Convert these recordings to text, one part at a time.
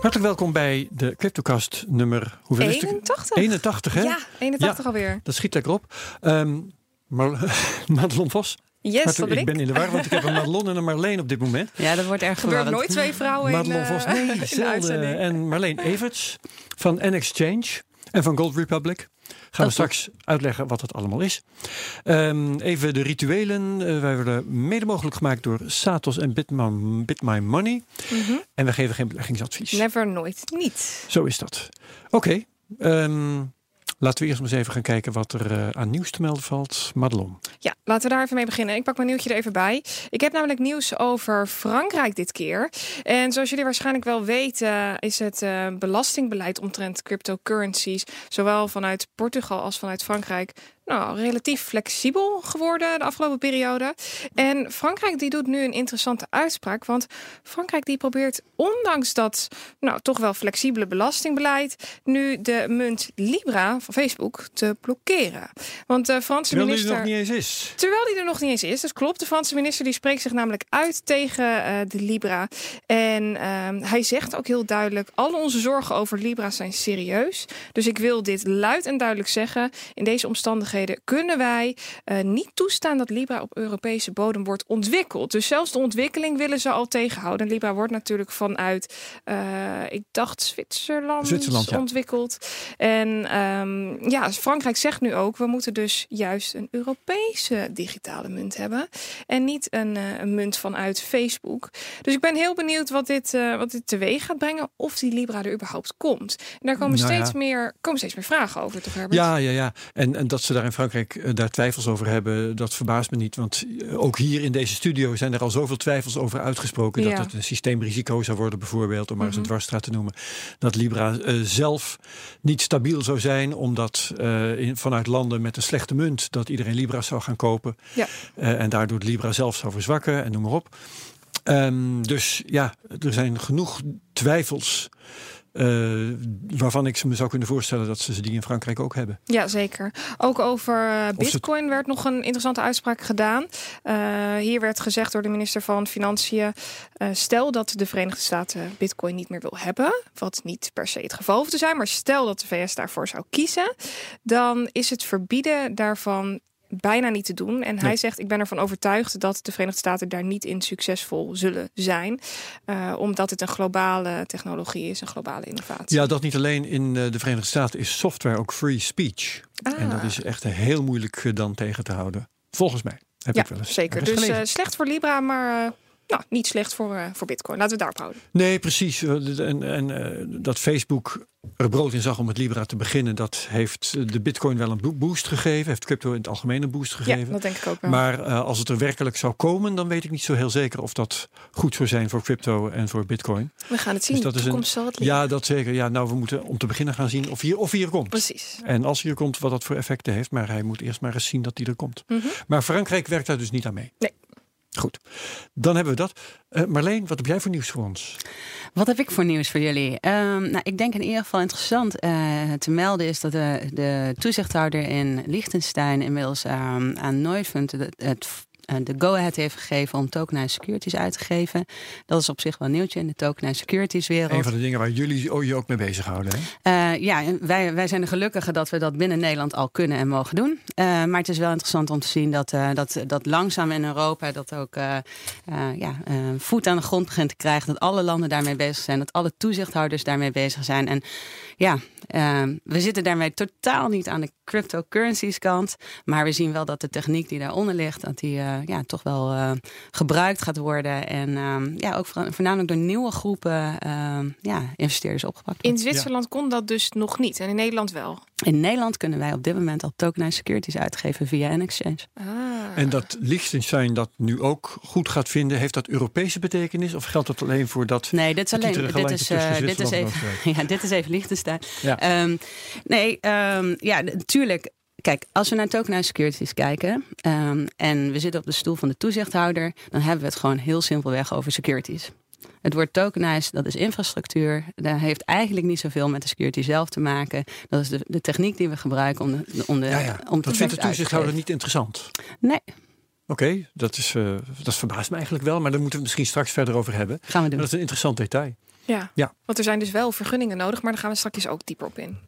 Hartelijk welkom bij de CryptoCast nummer... Hoeveel 81. Is het? 81, hè? Ja, 81 alweer. Dat schiet lekker op. Um, Mar Madelon Vos. Yes, ben ik. ik. ben in de war, want ik heb een Madelon en een Marleen op dit moment. Ja, dat wordt erg gebeurd. nooit twee vrouwen Madelon in, Vos, uh, nee, zelden. En Marleen Everts van N-Exchange en van Gold Republic. Gaan we straks uitleggen wat het allemaal is. Um, even de rituelen. Uh, wij worden mede mogelijk gemaakt door Satos en Bitma, Bitmy Money. Mm -hmm. En we geven geen beleggingsadvies. Never, nooit, niet. Zo is dat. Oké. Okay. Um, Laten we eerst maar eens even gaan kijken wat er uh, aan nieuws te melden valt. Madelon. Ja, laten we daar even mee beginnen. Ik pak mijn nieuwtje er even bij. Ik heb namelijk nieuws over Frankrijk dit keer. En zoals jullie waarschijnlijk wel weten, is het uh, belastingbeleid omtrent cryptocurrencies, zowel vanuit Portugal als vanuit Frankrijk, nou, relatief flexibel geworden de afgelopen periode. En Frankrijk die doet nu een interessante uitspraak. Want Frankrijk die probeert, ondanks dat nou, toch wel flexibele belastingbeleid, nu de munt Libra van Facebook te blokkeren. Want de Franse terwijl minister. die er nog niet eens is. Terwijl die er nog niet eens is. Dat klopt. De Franse minister die spreekt zich namelijk uit tegen uh, de Libra. En uh, hij zegt ook heel duidelijk: alle onze zorgen over Libra zijn serieus. Dus ik wil dit luid en duidelijk zeggen. In deze omstandigheden kunnen wij uh, niet toestaan dat Libra op Europese bodem wordt ontwikkeld. Dus zelfs de ontwikkeling willen ze al tegenhouden. En Libra wordt natuurlijk vanuit, uh, ik dacht, Zwitserland, Zwitserland ja. ontwikkeld. En um, ja, Frankrijk zegt nu ook, we moeten dus juist een Europese digitale munt hebben. En niet een, uh, een munt vanuit Facebook. Dus ik ben heel benieuwd wat dit, wat dit teweeg gaat brengen. Of die Libra er überhaupt komt. En daar komen, nou steeds, ja. meer, komen steeds meer vragen over, toch Herbert? Ja, ja, ja. En, en dat ze daar Frankrijk uh, daar twijfels over hebben, dat verbaast me niet. Want uh, ook hier in deze studio zijn er al zoveel twijfels over uitgesproken. Ja. Dat het een systeemrisico zou worden, bijvoorbeeld, om maar eens een dwarsstraat te noemen. Dat Libra uh, zelf niet stabiel zou zijn, omdat in, vanuit landen met een slechte munt, dat iedereen Libra zou gaan kopen. Ja. en daardoor Libra zelf zou verzwakken en noem maar op. Um, dus ja, er zijn genoeg twijfels. Uh, waarvan ik me zou kunnen voorstellen dat ze die in Frankrijk ook hebben. Ja, zeker. Ook over uh, Bitcoin het... werd nog een interessante uitspraak gedaan. Uh, hier werd gezegd door de minister van Financiën: stel dat de Verenigde Staten Bitcoin niet meer wil hebben, wat niet per se het geval hoeft te zijn, maar stel dat de VS daarvoor zou kiezen, dan is het verbieden daarvan bijna niet te doen. En hij zegt, ik ben ervan overtuigd dat de Verenigde Staten daar niet in succesvol zullen zijn. Uh, omdat het een globale technologie is, een globale innovatie. Ja, dat niet alleen in uh, de Verenigde Staten is software ook free speech. Ah. En dat is echt heel moeilijk uh, dan tegen te houden. Volgens mij. Heb ja, ik wel eens, zeker. wel eens Dus uh, slecht voor Libra, maar uh, nou, niet slecht voor, uh, voor Bitcoin. Laten we het daarop houden. Nee, precies. En, en uh, dat Facebook er brood in zag om met Libra te beginnen, dat heeft de Bitcoin wel een boost gegeven. Heeft crypto in het algemeen een boost gegeven. Ja, dat denk ik ook wel. Maar uh, als het er werkelijk zou komen, dan weet ik niet zo heel zeker of dat goed zou zijn voor crypto en voor Bitcoin. We gaan het zien. Dus dat de is een, toekomst zal het ja, dat zeker. Ja, nou, we moeten om te beginnen gaan zien of hier, of hier komt. Precies. En als hij er komt, wat dat voor effecten heeft. Maar hij moet eerst maar eens zien dat hij er komt. Mm -hmm. Maar Frankrijk werkt daar dus niet aan mee. Nee. Goed, dan hebben we dat. Uh, Marleen, wat heb jij voor nieuws voor ons? Wat heb ik voor nieuws voor jullie? Um, nou, ik denk in ieder geval interessant uh, te melden is dat de, de toezichthouder in Liechtenstein inmiddels um, aan Neufund het, het de go-ahead heeft gegeven om tokenized securities uit te geven. Dat is op zich wel een nieuwtje in de tokenized securities wereld. Een van de dingen waar jullie je ook mee bezighouden. Hè? Uh, ja, wij, wij zijn de gelukkige dat we dat binnen Nederland al kunnen en mogen doen. Uh, maar het is wel interessant om te zien dat, uh, dat, dat langzaam in Europa dat ook ja, voet aan de grond begint te krijgen. Dat alle landen daarmee bezig zijn. Dat alle toezichthouders daarmee bezig zijn. En ja, we zitten daarmee totaal niet aan de cryptocurrencies kant. Maar we zien wel dat de techniek die daaronder ligt, dat die ja, toch wel uh, gebruikt gaat worden. En um, ja, ook voornamelijk door nieuwe groepen uh, ja, investeerders opgepakt In Zwitserland kon dat dus nog niet en in Nederland wel? In Nederland kunnen wij op dit moment al tokenized securities uitgeven via een exchange. Ah. En dat Liechtenstein dat nu ook goed gaat vinden, heeft dat Europese betekenis? Of geldt dat alleen voor dat Nee, dit is alleen dit is, uh, dit is even, ja, dit is even Liechtenstein. Ja. Um, nee, um, ja, natuurlijk. Kijk, als we naar tokenized securities kijken um, en we zitten op de stoel van de toezichthouder, dan hebben we het gewoon heel simpelweg over securities. Het woord tokenized, dat is infrastructuur. Dat heeft eigenlijk niet zoveel met de security zelf te maken. Dat is de, de techniek die we gebruiken om, de, om, de, ja, ja. om dat vindt de toezichthouder niet interessant. Nee. Oké, okay, dat, is, uh, dat verbaast me eigenlijk wel, maar daar moeten we het misschien straks verder over hebben. Gaan we doen. Maar dat is een interessant detail. Ja. Ja. want er zijn dus wel vergunningen nodig, maar daar gaan we straks ook dieper op in.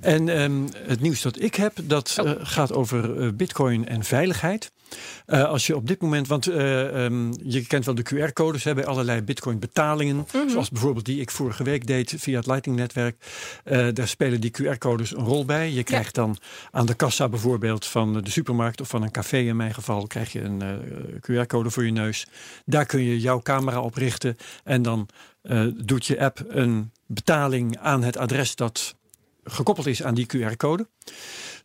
En ehm, het nieuws dat ik heb, dat Oh. eh, gaat over eh, bitcoin en veiligheid. Eh, als je op dit moment, want eh, ehm, je kent wel de QR-codes bij allerlei bitcoin betalingen. Mhm. Zoals bijvoorbeeld die ik vorige week deed via het Lightning-netwerk. Eh, daar spelen die QR-codes een rol bij. Je krijgt dan aan de kassa bijvoorbeeld van de supermarkt of van een café in mijn geval, krijg je een QR-code voor je neus. Daar kun je jouw camera op richten en dan doet je app een betaling aan het adres dat gekoppeld is aan die QR-code.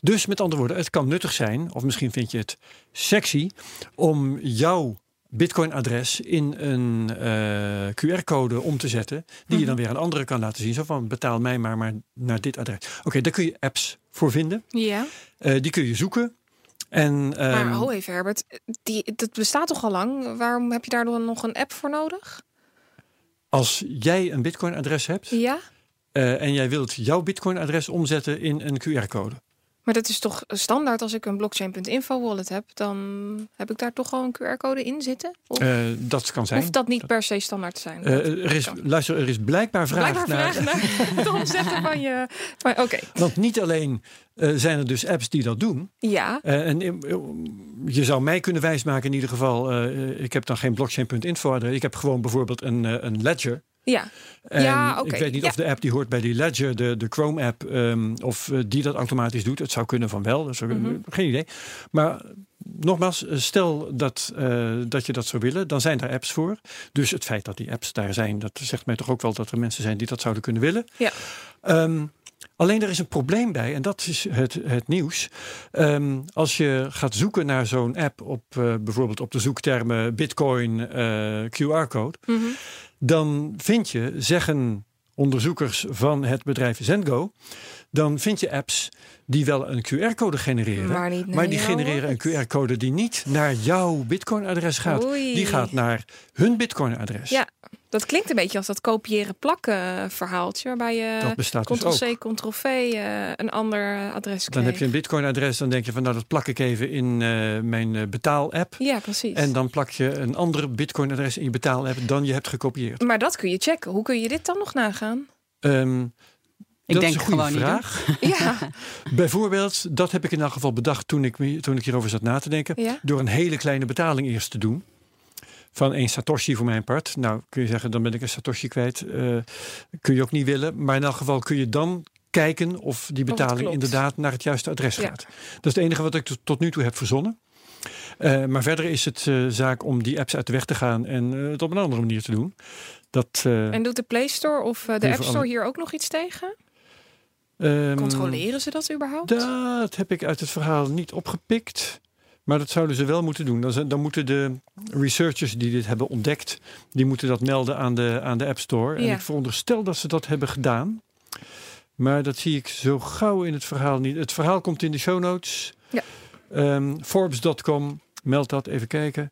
Dus met andere woorden, het kan nuttig zijn, of misschien vind je het sexy, om jouw Bitcoin-adres in een eh, QR-code om te zetten, die je dan weer aan anderen kan laten zien. Zo van betaal mij maar, maar naar dit adres. Oké, daar kun je apps voor vinden. Ja, Eh, die kun je zoeken. En, maar ehm, ho even Herbert, die, dat bestaat toch al lang? Waarom heb je daar dan nog een app voor nodig? als jij een Bitcoin-adres hebt Ja, eh, en jij wilt jouw Bitcoin-adres omzetten in een QR-code. Maar dat is toch standaard als ik een blockchain.info wallet heb, dan heb ik daar toch al een QR-code in zitten? Of Eh, dat kan zijn. hoeft dat niet per se standaard te zijn? Eh, er is, luister, er is blijkbaar vraag Blijkbaar naar. vragen naar het omzetten van je... van- Oké, Want niet alleen eh, zijn er dus apps die dat doen. ja. En je zou mij kunnen wijsmaken in ieder geval. ik heb dan geen blockchain.info adres. Ik heb gewoon bijvoorbeeld een, een ledger. Ja, En Ja, oké, Ik weet niet ja. of de app die hoort bij die ledger, de, de Chrome app, ehm, of eh, die dat automatisch doet. Het zou kunnen van wel. Mhm. Geen idee. Maar nogmaals, eh, stel dat, eh, dat je dat zou willen, dan zijn daar apps voor. Dus het feit dat die apps daar zijn, dat zegt mij toch ook wel dat er mensen zijn die dat zouden kunnen willen. Ja. Ehm, alleen er is een probleem bij, en dat is het, het nieuws. Ehm, als je gaat zoeken naar zo'n app op bijvoorbeeld op de zoektermen Bitcoin QR-code, Mhm. Dan vind je, zeggen onderzoekers van het bedrijf Zengo, dan vind je apps die wel een QR-code genereren. Maar die genereren een. QR-code die niet naar jouw Bitcoin-adres gaat. Oei. Die gaat naar hun Bitcoin-adres. Ja, dat klinkt een beetje als dat kopiëren plakken verhaaltje, waarbij je Dat bestaat dus. Ctrl-C, Ctrl-V eh, een ander adres Dan kreeg. heb je een Bitcoin-adres, dan denk je van nou dat plak ik even in eh, mijn eh, betaal-app. Ja, precies. En dan plak je een ander Bitcoin-adres in je betaal-app dan je hebt gekopieerd. Maar dat kun je checken. Hoe kun je dit dan nog nagaan? Ehm, Ik dat denk is een goede gewoon niet vraag. Ja, Bijvoorbeeld, dat heb ik in elk geval bedacht toen ik, toen ik hierover zat na te denken. ja. Door een hele kleine betaling eerst te doen. Van één Satoshi voor mijn part. Nou, kun je zeggen, dan ben ik een Satoshi kwijt. Eh, kun je ook niet willen. Maar in elk geval kun je dan kijken of die betaling inderdaad naar het juiste adres Ja. gaat. Dat is het enige wat ik tot- nu toe heb verzonnen. Eh, maar verder is het eh, zaak om die apps uit de weg te gaan en het op een andere manier te doen. Dat, En doet de Play Store of de App Store alle- hier ook nog iets tegen? ehm, Controleren ze dat überhaupt? Dat heb ik uit het verhaal niet opgepikt. Maar dat zouden ze wel moeten doen. Dan, dan moeten de researchers die dit hebben ontdekt, die moeten dat melden aan de, aan de App Store. En ik veronderstel dat ze dat hebben gedaan. Maar dat zie ik zo gauw in het verhaal niet. Het verhaal komt in de show notes. Ja. Ehm, Forbes.com meldt dat. Even kijken.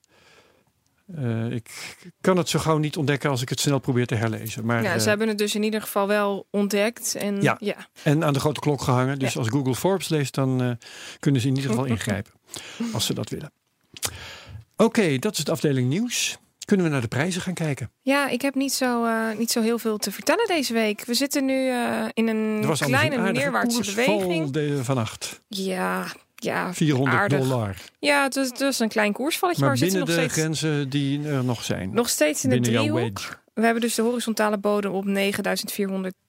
Eh, ik kan het zo gauw niet ontdekken als ik het snel probeer te herlezen. Maar, ja, eh, ze hebben het dus in ieder geval wel ontdekt. En Ja. ja. en aan de grote klok gehangen. Dus Ja. als Google Forbes leest, dan eh, kunnen ze in ieder geval ingrijpen. Als ze dat willen. Oké, dat is de afdeling nieuws. Kunnen we naar de prijzen gaan kijken? Ja, ik heb niet zo, eh, niet zo heel veel te vertellen deze week. We zitten nu eh, in een Er was kleine een neerwaartse beweging. de, vannacht. Ja, ja, 400 aardig. dollar. Ja, het is, het is een klein koersvalletje, maar, Maar binnen nog de steeds, grenzen die er nog zijn. nog steeds in de binnen jouw driehoek. We hebben dus de horizontale bodem op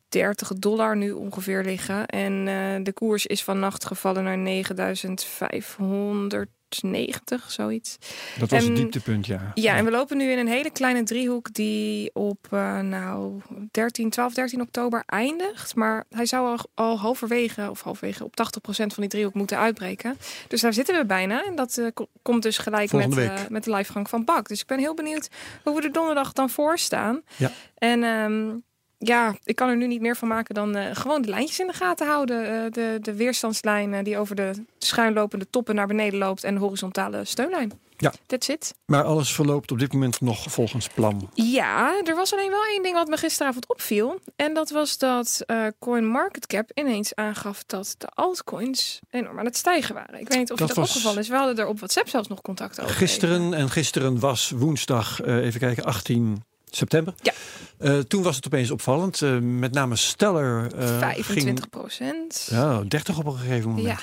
9430 dollar nu ongeveer liggen. En eh, de koers is vannacht gevallen naar 9590, zoiets. Dat was En- het dieptepunt, ja. Ja, en we lopen nu in een hele kleine driehoek die op eh, nou 13, 12, 13 oktober eindigt. Maar hij zou al, al halverwege, of halverwege op 80% van die driehoek moeten uitbreken. Dus daar zitten we bijna. En dat eh, ko- komt dus gelijk met, Volgende week. met de livegang van Bak. Dus ik ben heel benieuwd hoe we er donderdag dan voor staan. Ja. En ehm, ja, ik kan er nu niet meer van maken dan eh, gewoon de lijntjes in de gaten houden. Eh, de, de weerstandslijn die over de schuinlopende toppen naar beneden loopt. En de horizontale steunlijn. Ja. That's it. Maar alles verloopt op dit moment nog volgens plan. Ja, er was alleen wel één ding wat me gisteravond opviel. En dat was dat eh CoinMarketCap ineens aangaf dat de altcoins enorm aan het stijgen waren. Ik weet niet of Dat dat was- opgevallen is. We hadden er op WhatsApp zelfs nog contact over. Gisteren, en gisteren was woensdag, even kijken, 18 september. Ja. Eh, toen was het opeens opvallend. Uh, met name Stellar uh, 25 procent. Ja, 30 op een gegeven moment. Ja.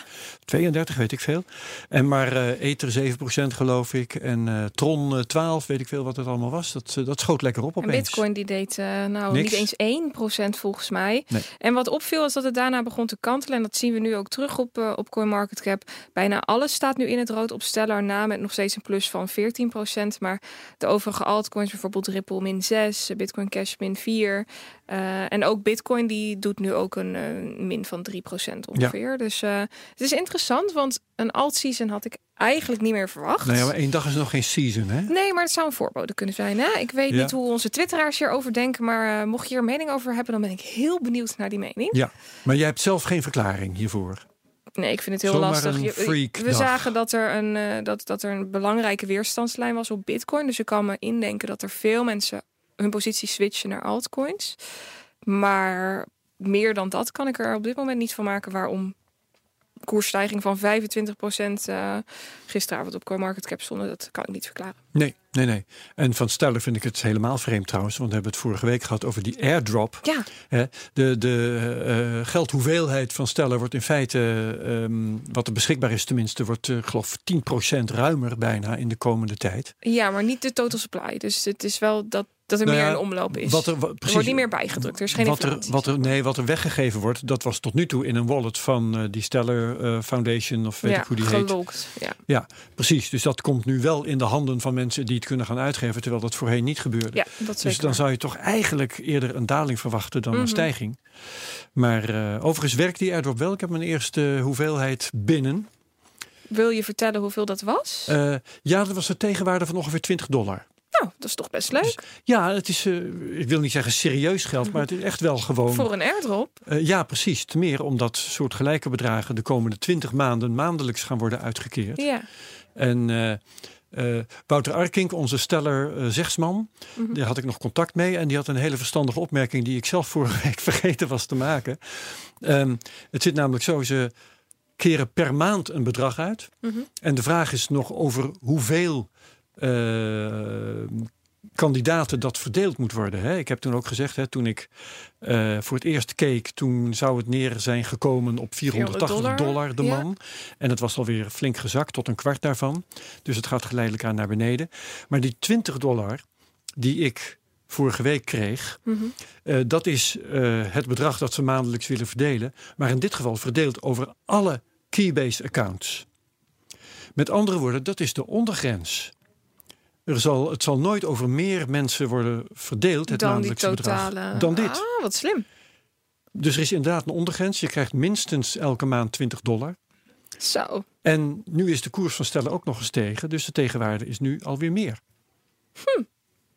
32, weet ik veel. En maar Ether 7 procent geloof ik. En Tron 12, weet ik veel wat het allemaal was. Dat, dat schoot lekker op opeens. En Bitcoin die deed nou Niks. niet eens 1 procent volgens mij. Nee. En wat opviel is dat het daarna begon te kantelen. En dat zien we nu ook terug op, op CoinMarketCap. Bijna alles staat nu in het rood op Stellar na. Met nog steeds een plus van 14 procent. Maar de overige altcoins, bijvoorbeeld Ripple min 6, Bitcoin Cash min 4. Uh, en ook Bitcoin die doet nu ook een uh, min van 3% ongeveer. Ja. Dus uh, het is interessant, want een alt season had ik eigenlijk niet meer verwacht. Nee, maar één dag is nog geen season, hè? Nee, maar het zou een voorbode kunnen zijn. Hè? Ik weet ja. niet hoe onze twitteraars hierover denken, maar mocht je er mening over hebben, dan ben ik heel benieuwd naar die mening. Ja, maar jij hebt zelf geen verklaring hiervoor. Nee, ik vind het heel Zomaar lastig. freak we zagen dat er, een, eh, dat, dat er een belangrijke weerstandslijn was op Bitcoin. Dus ik kan me indenken dat er veel mensen hun positie switchen naar altcoins. Maar meer dan dat kan ik er op dit moment niet van maken waarom koersstijging van 25% eh gisteravond op CoinMarketCap stonden. Dat kan ik niet verklaren. Nee, nee, nee. En van Stellar vind ik het helemaal vreemd trouwens. Want we hebben het vorige week gehad over die airdrop. Ja, Hè, de de eh, geldhoeveelheid van Stellar wordt in feite, ehm, wat er beschikbaar is tenminste, wordt ik geloof 10% ruimer bijna in de komende tijd. ja, maar niet de total supply. Dus het is wel dat, dat er Nou meer ja, een omloop is. Wat er, er precies, wordt niet meer bijgedrukt. Er is geen wat er, wat er, nee, wat er weggegeven wordt, dat was tot nu toe in een wallet van eh, die Stellar eh, Foundation of weet ja, ik hoe die heet. gelokt. Ja. Precies, dus dat komt nu wel in de handen van mensen die het kunnen gaan uitgeven, terwijl dat voorheen niet gebeurde. ja, dat Dus dan zou je toch eigenlijk eerder een daling verwachten dan Mhm. een stijging. Maar eh, overigens werkt die airdrop wel. Ik heb mijn eerste hoeveelheid binnen. Wil je vertellen hoeveel dat was? Ja, dat was de tegenwaarde van ongeveer 20 dollar. Nou, dat is toch best leuk. Ja, het is, eh, ik wil niet zeggen serieus geld, maar het is echt wel gewoon. Voor een airdrop. Eh, ja, precies. Te meer omdat soortgelijke bedragen de komende 20 maanden maandelijks gaan worden uitgekeerd. Ja. En eh, Wouter Arkink, onze steller zegsman, Mhm. daar had ik nog contact mee. En die had een hele verstandige opmerking die ik zelf vorige week vergeten was te maken. Ehm, het zit namelijk zo, ze keren per maand een bedrag uit. Mhm. En de vraag is nog over hoeveel kandidaten dat verdeeld moet worden. Hè? Ik heb toen ook gezegd, hè, toen ik eh, voor het eerst keek, toen zou het neer zijn gekomen op 480 dollar, dollar, de ja. man. En het was alweer flink gezakt tot een kwart daarvan. Dus het gaat geleidelijk aan naar beneden. Maar die 20 dollar die ik vorige week kreeg, Mhm. eh, dat is eh, het bedrag dat ze maandelijks willen verdelen. Maar in dit geval verdeeld over alle Keybase accounts. Met andere woorden, dat is de ondergrens. Er zal, het zal nooit over meer mensen worden verdeeld, het dan die maandelijkse bedrag, dan dit. Ah, wat slim. Dus er is inderdaad een ondergrens. Je krijgt minstens elke maand 20 dollar. Zo. En nu is de koers van stellen ook nog gestegen. Dus de tegenwaarde is nu alweer meer. Hm.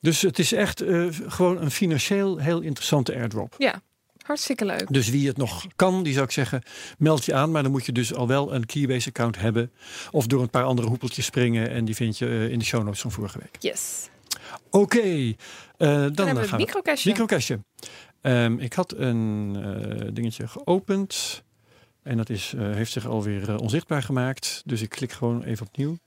Dus het is echt eh, gewoon een financieel heel interessante airdrop. Ja, hartstikke leuk. Dus wie het nog kan, die zou ik zeggen, meld je aan. Maar dan moet je dus al wel een Keybase account hebben. Of door een paar andere hoepeltjes springen. En die vind je eh, in de show notes van vorige week. Yes. Oké, eh, dan, Dan, hebben we het gaan we. microcashje. Microcashje. Ehm, ik had een eh, dingetje geopend. En dat is, eh, heeft zich alweer eh, onzichtbaar gemaakt. Dus ik klik gewoon even opnieuw.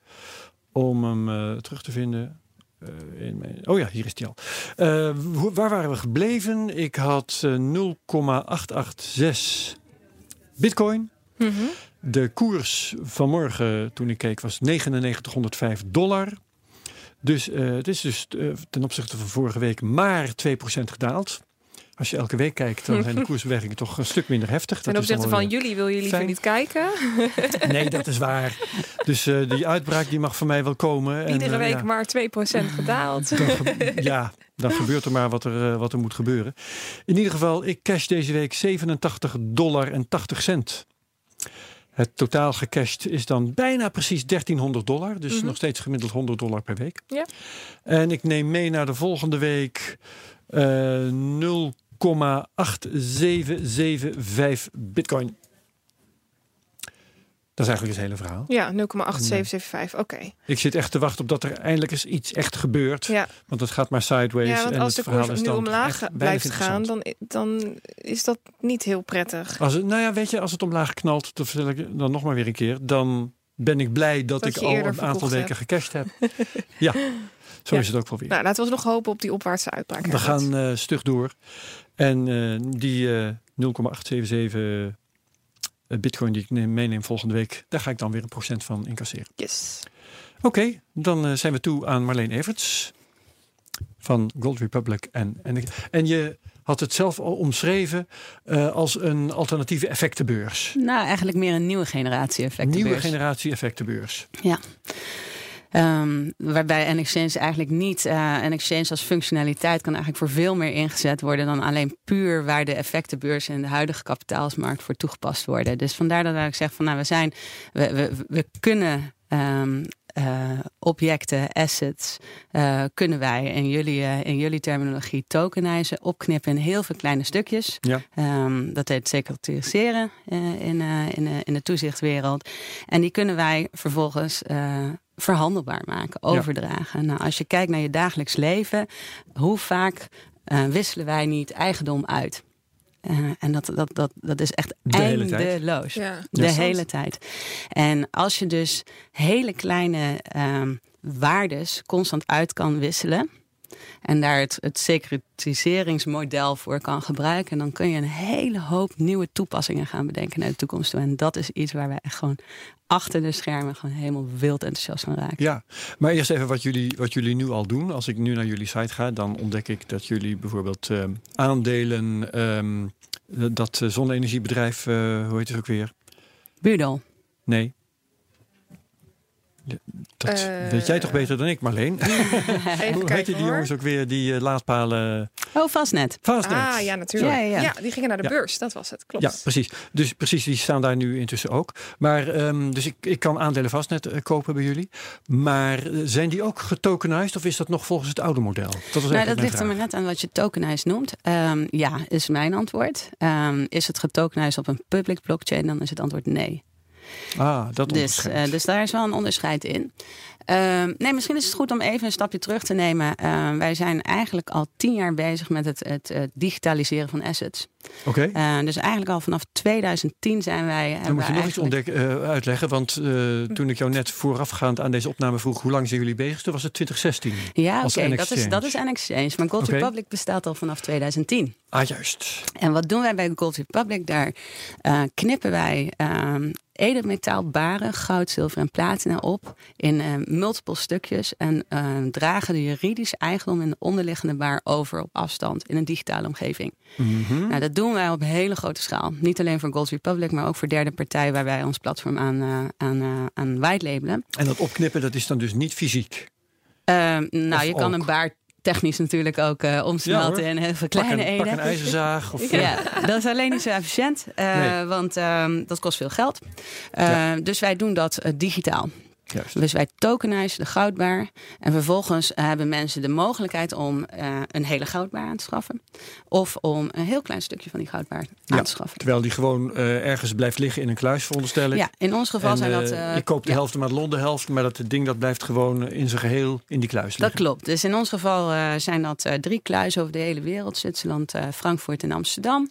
Om hem eh, terug te vinden. Eh, in mijn, oh ja, hier is die al. Eh, hoe- waar waren we gebleven? Ik had eh, 0,886 bitcoin. Mhm. De koers vanmorgen, toen ik keek, was 9905 dollar. Dus eh, het is dus eh, ten opzichte van vorige week maar 2% gedaald. Als je elke week kijkt, dan zijn de koersbewegingen toch een stuk minder heftig. Ten opzichte van wel jullie wil je liever niet kijken. Nee, dat is waar. Dus eh, die uitbraak die mag van mij wel komen. En, Iedere eh, week ja. maar 2% gedaald. Ge- ja, dan gebeurt er maar wat er, eh, wat er moet gebeuren. In ieder geval, ik cash deze week 87 dollar en 80 cent. Het totaal gecashed is dan bijna precies 1300 dollar. Dus Mhm. nog steeds gemiddeld 100 dollar per week. Ja. En ik neem mee naar de volgende week eh 0,8775 bitcoin. Dat is eigenlijk het hele verhaal. Ja, 0,8775. Oké. Ik zit echt te wachten op dat er eindelijk eens iets echt gebeurt. Ja. Want het gaat maar sideways. ja, want en als het de verhaal koers nu dan omlaag blijft gaan, dan, dan is dat niet heel prettig. Als het, nou ja, weet je, als het omlaag knalt, dat vertel ik dan nog maar weer een keer. Dan ben ik blij dat, Dat ik al een aantal weken gecashed heb. ja. Zo Ja. is het ook wel weer. Nou, laten we nog hopen op die opwaartse uitbraak. We gaan eh, stug door. En eh, die eh 0,877 eh, bitcoin die ik neem- meeneem volgende week, daar ga ik dan weer een procent van incasseren. Yes. Oké, dan eh, zijn we toe aan Marleen Everts van Gold Republic. En, en, en je had het zelf al omschreven eh, als een alternatieve effectenbeurs. Nou, eigenlijk meer een nieuwe generatie effectenbeurs. Nieuwe generatie effectenbeurs. Ja. Ehm, waarbij NXChange eigenlijk niet, eh NXChange als functionaliteit kan eigenlijk voor veel meer ingezet worden dan alleen puur waar de effectenbeurs en de huidige kapitaalsmarkt voor toegepast worden. Dus vandaar dat ik zeg van nou we zijn, we, we, we kunnen ehm, eh, objecten, assets, eh, kunnen wij in jullie, in jullie terminologie tokenizen, opknippen in heel veel kleine stukjes. Ja. Ehm, dat heet securitariseren in, in, in de toezichtwereld. En die kunnen wij vervolgens verhandelbaar maken, overdragen. Nou, als je kijkt naar je dagelijks leven, hoe vaak eh, wisselen wij niet eigendom uit? Eh, en dat, dat, dat, dat is echt De hele tijd. eindeloos. Ja. De Ja. hele tijd. En als je dus hele kleine ehm, waardes constant uit kan wisselen. En daar het, het securitiseringsmodel voor kan gebruiken. Dan kun je een hele hoop nieuwe toepassingen gaan bedenken naar de toekomst toe. En dat is iets waar wij echt gewoon achter de schermen gewoon helemaal wild enthousiast van raken. Ja, maar eerst even wat jullie, wat jullie nu al doen. Als ik nu naar jullie site ga, dan ontdek ik dat jullie bijvoorbeeld eh, aandelen, ehm, dat eh, zonne-energiebedrijf, eh, hoe heet het ook weer? Budel. Nee. Dat Eh, weet jij toch beter dan ik, Marleen? Even Hoe heette die hoor. jongens ook weer, die eh, laadpalen? Oh, vastnet. Fastnet. Ah, ja, natuurlijk. Ja, Ja, ja. die gingen naar de Ja. beurs. Dat was het. Klopt. Ja, precies. Dus precies, die staan daar nu intussen ook. Maar ehm, dus ik, ik kan aandelen vastnet eh, kopen bij jullie. Maar zijn die ook getokenized of is dat nog volgens het oude model? Dat was Nou, dat ligt er maar net aan wat je tokenized noemt. Ehm, ja, is mijn antwoord. Ehm, is het getokenized op een public blockchain, dan is het antwoord nee. Ah, dat Dus, eh, dus daar is wel een onderscheid in. Ehm, nee, misschien is het goed om even een stapje terug te nemen. Ehm, wij zijn eigenlijk al tien jaar bezig met het, het, digitaliseren van assets. Oké. Eh, dus eigenlijk al vanaf 2010 zijn wij. Dan moet je nog iets eigenlijk- eh, uitleggen. Want eh, toen ik jou net voorafgaand aan deze opname vroeg... hoe lang zijn jullie bezig? Toen was het 2016. Ja, oké, dat, is, dat is N-Exchange. Maar Gold. Republic bestaat al vanaf 2010. Ah, juist. En wat doen wij bij Gold Republic? Daar knippen wij ehm edelmetaalbaren, goud, zilver en platina op in eh, multiple stukjes en eh, dragen de juridische eigendom in de onderliggende baar over op afstand in een digitale omgeving. Mhm. Nou, dat doen wij op hele grote schaal. Niet alleen voor Gold Republic, maar ook voor derde partijen waar wij ons platform aan, eh aan, aan white labelen. En dat opknippen, dat is dan dus niet fysiek. Ehm, nou, Of je kan een baar technisch natuurlijk ook eh, omsmelten Ja, in heel veel Pak kleine een, pak eenheden. een ijzerzaag. Of, eh, Ja, dat is alleen niet zo efficiënt, eh, Nee. want ehm, dat kost veel geld. Eh, Ja. Dus wij doen dat eh, digitaal. Juist. Dus wij tokenizen de goudbaar. En vervolgens hebben mensen de mogelijkheid om eh, een hele goudbaar aan te schaffen. Of om een heel klein stukje van die goudbaar aan te schaffen. Terwijl die gewoon eh, ergens blijft liggen in een kluis, veronderstel ik. Ja, in ons geval En, zijn dat... eh, eh, je koopt de ja. helft, maar de helft. Maar dat ding dat blijft gewoon in zijn geheel in die kluis liggen. Dat klopt. Dus in ons geval zijn dat drie kluizen over de hele wereld: Zwitserland, Frankfurt en Amsterdam.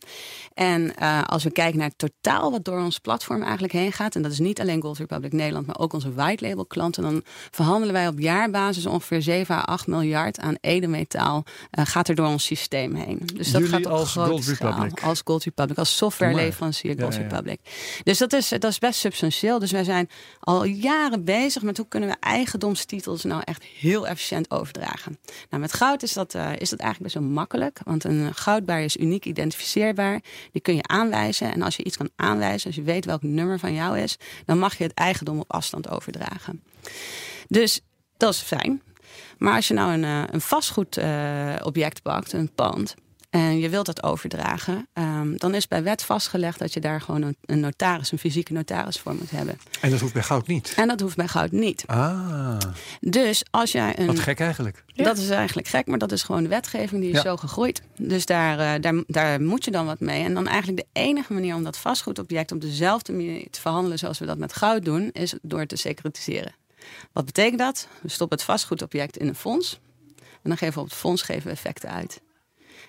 En als we kijken naar het totaal wat door ons platform eigenlijk heen gaat, en dat is niet alleen Gold Republic Nederland, maar ook onze white klanten, dan verhandelen wij op jaarbasis ongeveer 7 à 8 miljard aan edelmetaal eh, gaat er door ons systeem heen. Dus dat Jullie gaat op als grote Gold schaal. Republic? Als Gold Republic, als softwareleverancier Gold ja, ja. Republic. Dus dat is, dat is best substantieel. Dus wij zijn al jaren bezig met hoe kunnen we eigendomstitels nou echt heel efficiënt overdragen. Nou, met goud is dat, eh, is dat eigenlijk best wel makkelijk. Want een goudbaar is uniek identificeerbaar. Die kun je aanwijzen. En als je iets kan aanwijzen, als je weet welk nummer van jou is, dan mag je het eigendom op afstand overdragen. Dus dat is fijn. Maar als je nou een, eh, een vastgoedobject pakt, een pand, en je wilt dat overdragen, ehm, dan is bij wet vastgelegd dat je daar gewoon een, een notaris, een fysieke notaris voor moet hebben. En dat hoeft bij goud niet. En dat hoeft bij goud niet. Ah, Dus als jij een. wat gek eigenlijk. Ja. Dat is eigenlijk gek, maar dat is gewoon de wetgeving die is Ja. zo gegroeid. Dus daar, eh, daar, daar moet je dan wat mee. En dan eigenlijk de enige manier om dat vastgoedobject op dezelfde manier te verhandelen zoals we dat met goud doen, is door te securitiseren. Wat betekent dat? We stoppen het vastgoedobject in een fonds. En dan geven we op het fonds geven we effecten uit.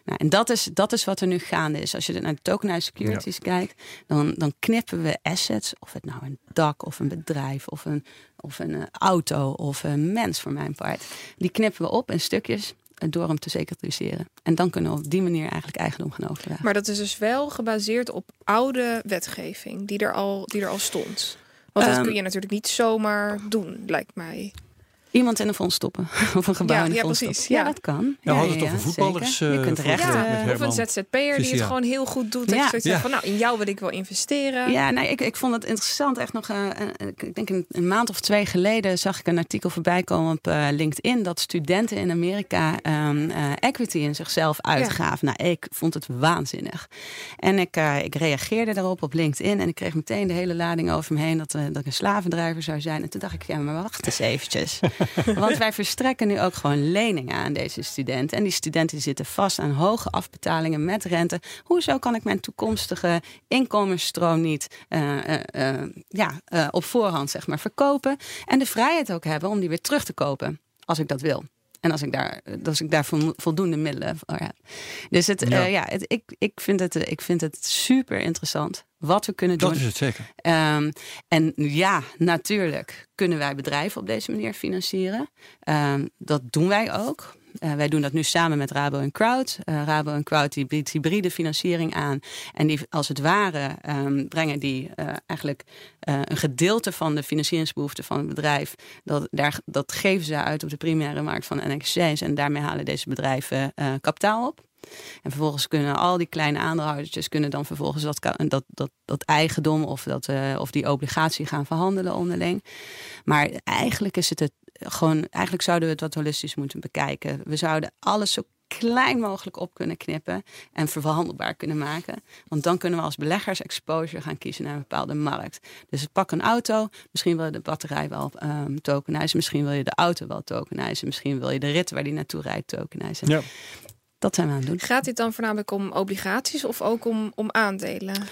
Nou, en dat is, dat is wat er nu gaande is. Als je naar de tokenized securities kijkt, dan, dan knippen we assets, of het nou een dak of een bedrijf of een, of een uh, auto of een mens voor mijn part, die knippen we op in stukjes door hem te securtiseren. En dan kunnen we op die manier eigenlijk eigendom gaan overdragen. Maar dat is dus wel gebaseerd op oude wetgeving die er al, die er al stond. Want dat Ehm, kun je natuurlijk niet zomaar doen, lijkt mij. Iemand in een fonds stoppen. Of een gebouw Ja, in een ja, fonds precies, stoppen. Ja, ja. dat kan. Ja, we hadden het over voetballers, Je eh, kunt rechten. Ja, of een ZZP'er die het gewoon heel goed doet. Dat Ja. je zoiets Ja. zegt van, nou, in jou wil ik wel investeren. Ja, nou, ik, ik vond het interessant. Echt nog, eh, eh, ik denk een, een maand of twee geleden zag ik een artikel voorbij komen op eh, LinkedIn dat studenten in Amerika ehm, eh, equity in zichzelf uitgaven. Nou, ik vond het waanzinnig. En ik, eh, ik reageerde daarop op LinkedIn en ik kreeg meteen de hele lading over me heen dat, eh, dat ik een slavendrijver zou zijn. En toen dacht ik, ja, maar wacht eens eventjes. Want wij verstrekken nu ook gewoon leningen aan deze studenten. En die studenten zitten vast aan hoge afbetalingen met rente. Hoezo kan ik mijn toekomstige inkomensstroom niet eh, eh, ja, eh, op voorhand zeg maar, verkopen? En de vrijheid ook hebben om die weer terug te kopen, als ik dat wil. En als ik daar, als ik daar vo- voldoende middelen voor heb. Dus het, Ja. ja. ja, het, ik, ik, vind het, eh, ik vind het super interessant wat we kunnen doen. Dat is het zeker. Ehm, en ja, natuurlijk kunnen wij bedrijven op deze manier financieren. Ehm, dat doen wij ook. Eh, wij doen dat nu samen met Rabo en Crowd. Eh, Rabo en Crowd die biedt hybride financiering aan. En die als het ware ehm, brengen die eh, eigenlijk een gedeelte van de financieringsbehoeften van het bedrijf. Dat, daar, dat geven ze uit op de primaire markt van NXC's. En daarmee halen deze bedrijven kapitaal op. En vervolgens kunnen al die kleine aandeelhoudertjes kunnen dan vervolgens dat, dat, dat, eigendom of, dat, of die obligatie gaan verhandelen onderling. Maar eigenlijk is het het gewoon, eigenlijk zouden we het wat holistisch moeten bekijken. We zouden alles zo klein mogelijk op kunnen knippen en verhandelbaar kunnen maken. Want dan kunnen we als beleggers exposure gaan kiezen naar een bepaalde markt. Dus pak een auto, misschien wil je de batterij wel ehm tokenizen, misschien wil je de auto wel tokenizen, misschien wil je de rit waar die naartoe rijdt tokenizen. Ja. Dat zijn we aan het doen. Gaat dit dan voornamelijk om obligaties of ook om, om aandelen?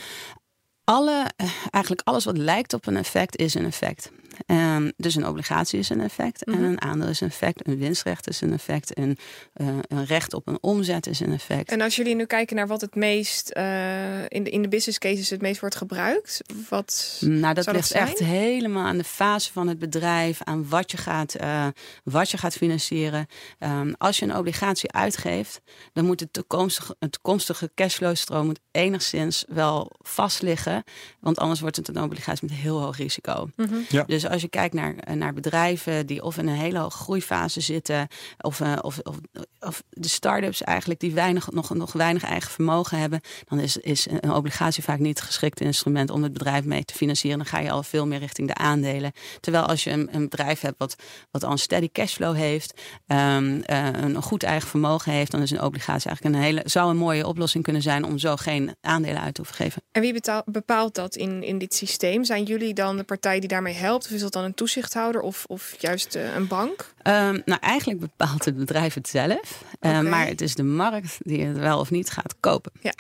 alle, eh, eigenlijk alles wat lijkt op een effect is een effect. Ehm, dus een obligatie is een effect Mhm. en een aandeel is een effect. Een winstrecht is een effect. En eh, een recht op een omzet is een effect. En als jullie nu kijken naar wat het meest eh, in, de, in de business cases het meest wordt gebruikt, wat Nou, dat zou ligt zijn? echt helemaal aan de fase van het bedrijf, aan wat je gaat, eh, wat je gaat financieren. Ehm, als je een obligatie uitgeeft, dan moet het toekomstige, het toekomstige cashflow-stroom moet enigszins wel vast liggen. Want anders wordt het een obligatie met heel hoog risico. Mhm. Ja. Dus als je kijkt naar, eh, naar bedrijven die of in een hele hoge groeifase zitten, of, eh, of, of, of de start-ups eigenlijk die weinig, nog, nog weinig eigen vermogen hebben, dan is, is een obligatie vaak niet het geschikte instrument om het bedrijf mee te financieren. Dan ga je al veel meer richting de aandelen. Terwijl als je een, een bedrijf hebt wat, wat al een steady cashflow heeft, ehm, eh, een, goed eigen vermogen heeft, dan is een obligatie eigenlijk een hele, zou een mooie oplossing kunnen zijn om zo geen aandelen uit te hoeven geven. En wie bepaalt dat in, in dit systeem? Zijn jullie dan de partij die daarmee helpt? Is dat dan een toezichthouder of, of juist eh, een bank? Ehm, nou, eigenlijk bepaalt het bedrijf het zelf. Eh, Oké. Maar het is de markt die het wel of niet gaat kopen. Ja.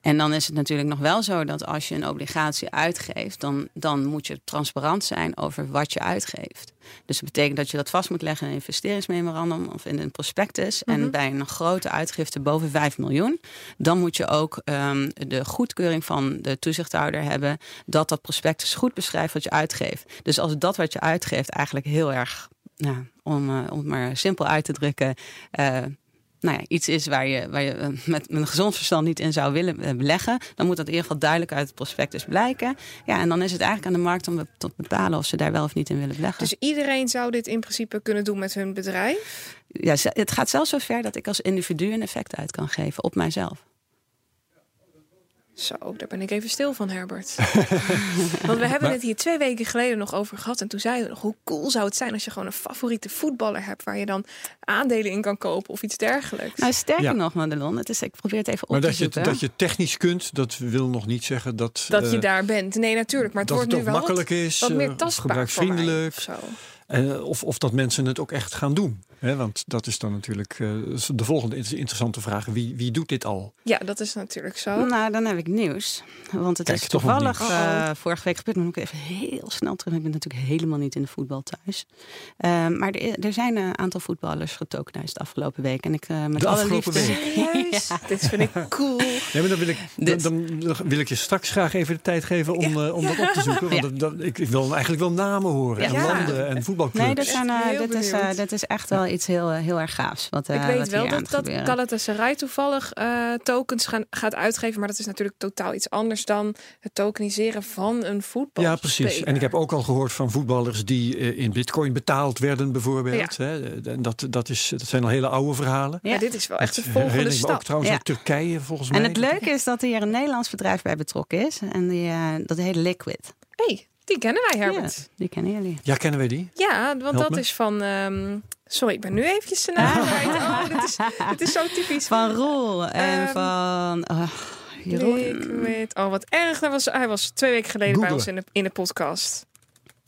En dan is het natuurlijk nog wel zo dat als je een obligatie uitgeeft, dan, dan moet je transparant zijn over wat je uitgeeft. Dus dat betekent dat je dat vast moet leggen in een investeringsmemorandum of in een prospectus. Mhm. En bij een grote uitgifte boven 5 miljoen, dan moet je ook ehm, de goedkeuring van de toezichthouder hebben dat dat prospectus goed beschrijft wat je uitgeeft. Dus als dat wat je uitgeeft eigenlijk heel erg nou, om, eh, om het maar simpel uit te drukken, eh, nou ja, iets is waar je, waar je eh, met, een gezond verstand niet in zou willen beleggen, dan moet dat in ieder geval duidelijk uit het prospectus blijken. Ja, en dan is het eigenlijk aan de markt om te bepalen of ze daar wel of niet in willen beleggen. Dus iedereen zou dit in principe kunnen doen met hun bedrijf? ja, het gaat zelfs zo ver dat ik als individu een effect uit kan geven op mijzelf. Zo, daar ben ik even stil van, Herbert. Want we hebben het hier twee weken geleden nog over gehad. En toen zeiden we nog, hoe cool zou het zijn als je gewoon een favoriete voetballer hebt... waar je dan aandelen in kan kopen of iets dergelijks. Nou, sterker Ja. nog, Madelon, het is, ik probeer het even op Maar te dat je, dat je technisch kunt, dat wil nog niet zeggen dat, dat je eh, daar bent. Nee, natuurlijk. Maar het wordt nu wel makkelijk wat, is, wat eh, meer of tastbaar voor mij gebruiksvriendelijk. of zo. Uh, of, of dat mensen het ook echt gaan doen. Hè? Want dat is dan natuurlijk uh, de volgende interessante vraag. Wie, wie doet dit al? Ja, dat is natuurlijk zo. Nou, dan heb ik nieuws. Want het Kijk, is toevallig uh, vorige week gebeurd. Maar moet ik even heel snel terug. Ik ben natuurlijk helemaal niet in de voetbal thuis. Uh, maar er, er, zijn een aantal voetballers getokenized de afgelopen week. En ik met de alle afgelopen liefde... week? ja. Dit vind ik cool. Ja, maar dan wil ik, dan, dan wil ik je straks graag even de tijd geven om, Ja. eh, om dat op te zoeken. Want Ja. dat, dat- ik wil eigenlijk wel namen horen. En landen en voetbalclubs. Nee, dit, zijn, eh, Heel dit, is, eh, dit is echt wel iets heel, eh, heel erg gaafs. Wat, eh, ik weet wat wel dat, het dat. Galatasaray toevallig eh, tokens gaan, gaat uitgeven. Maar dat is natuurlijk totaal iets anders dan het tokeniseren van een voetbal. Ja, precies. En ik heb ook al gehoord van voetballers die eh, in bitcoin betaald werden, bijvoorbeeld. Hè. En dat, dat, is, dat zijn al hele oude verhalen. Ja, dit is wel echt de Dat volgende herinner ik me ook stap. trouwens Ja. uit Turkije, volgens mij. En het leuke is dat hier een Nederlands bedrijf bij betrokken is. En die, eh, dat heet Liquid. hey, die kennen wij, Herbert. Ja, die kennen jullie. Ja, kennen wij die? Ja, want Help dat me. is van... ehm, sorry, ik ben nu eventjes de naam kwijt. Oh, dit is, dit is zo typisch. Van Roel en Ehm, van... oh, Jeroen. Liquid. Oh, wat erg. Dat was, hij was twee weken geleden bij ons in de, in de podcast.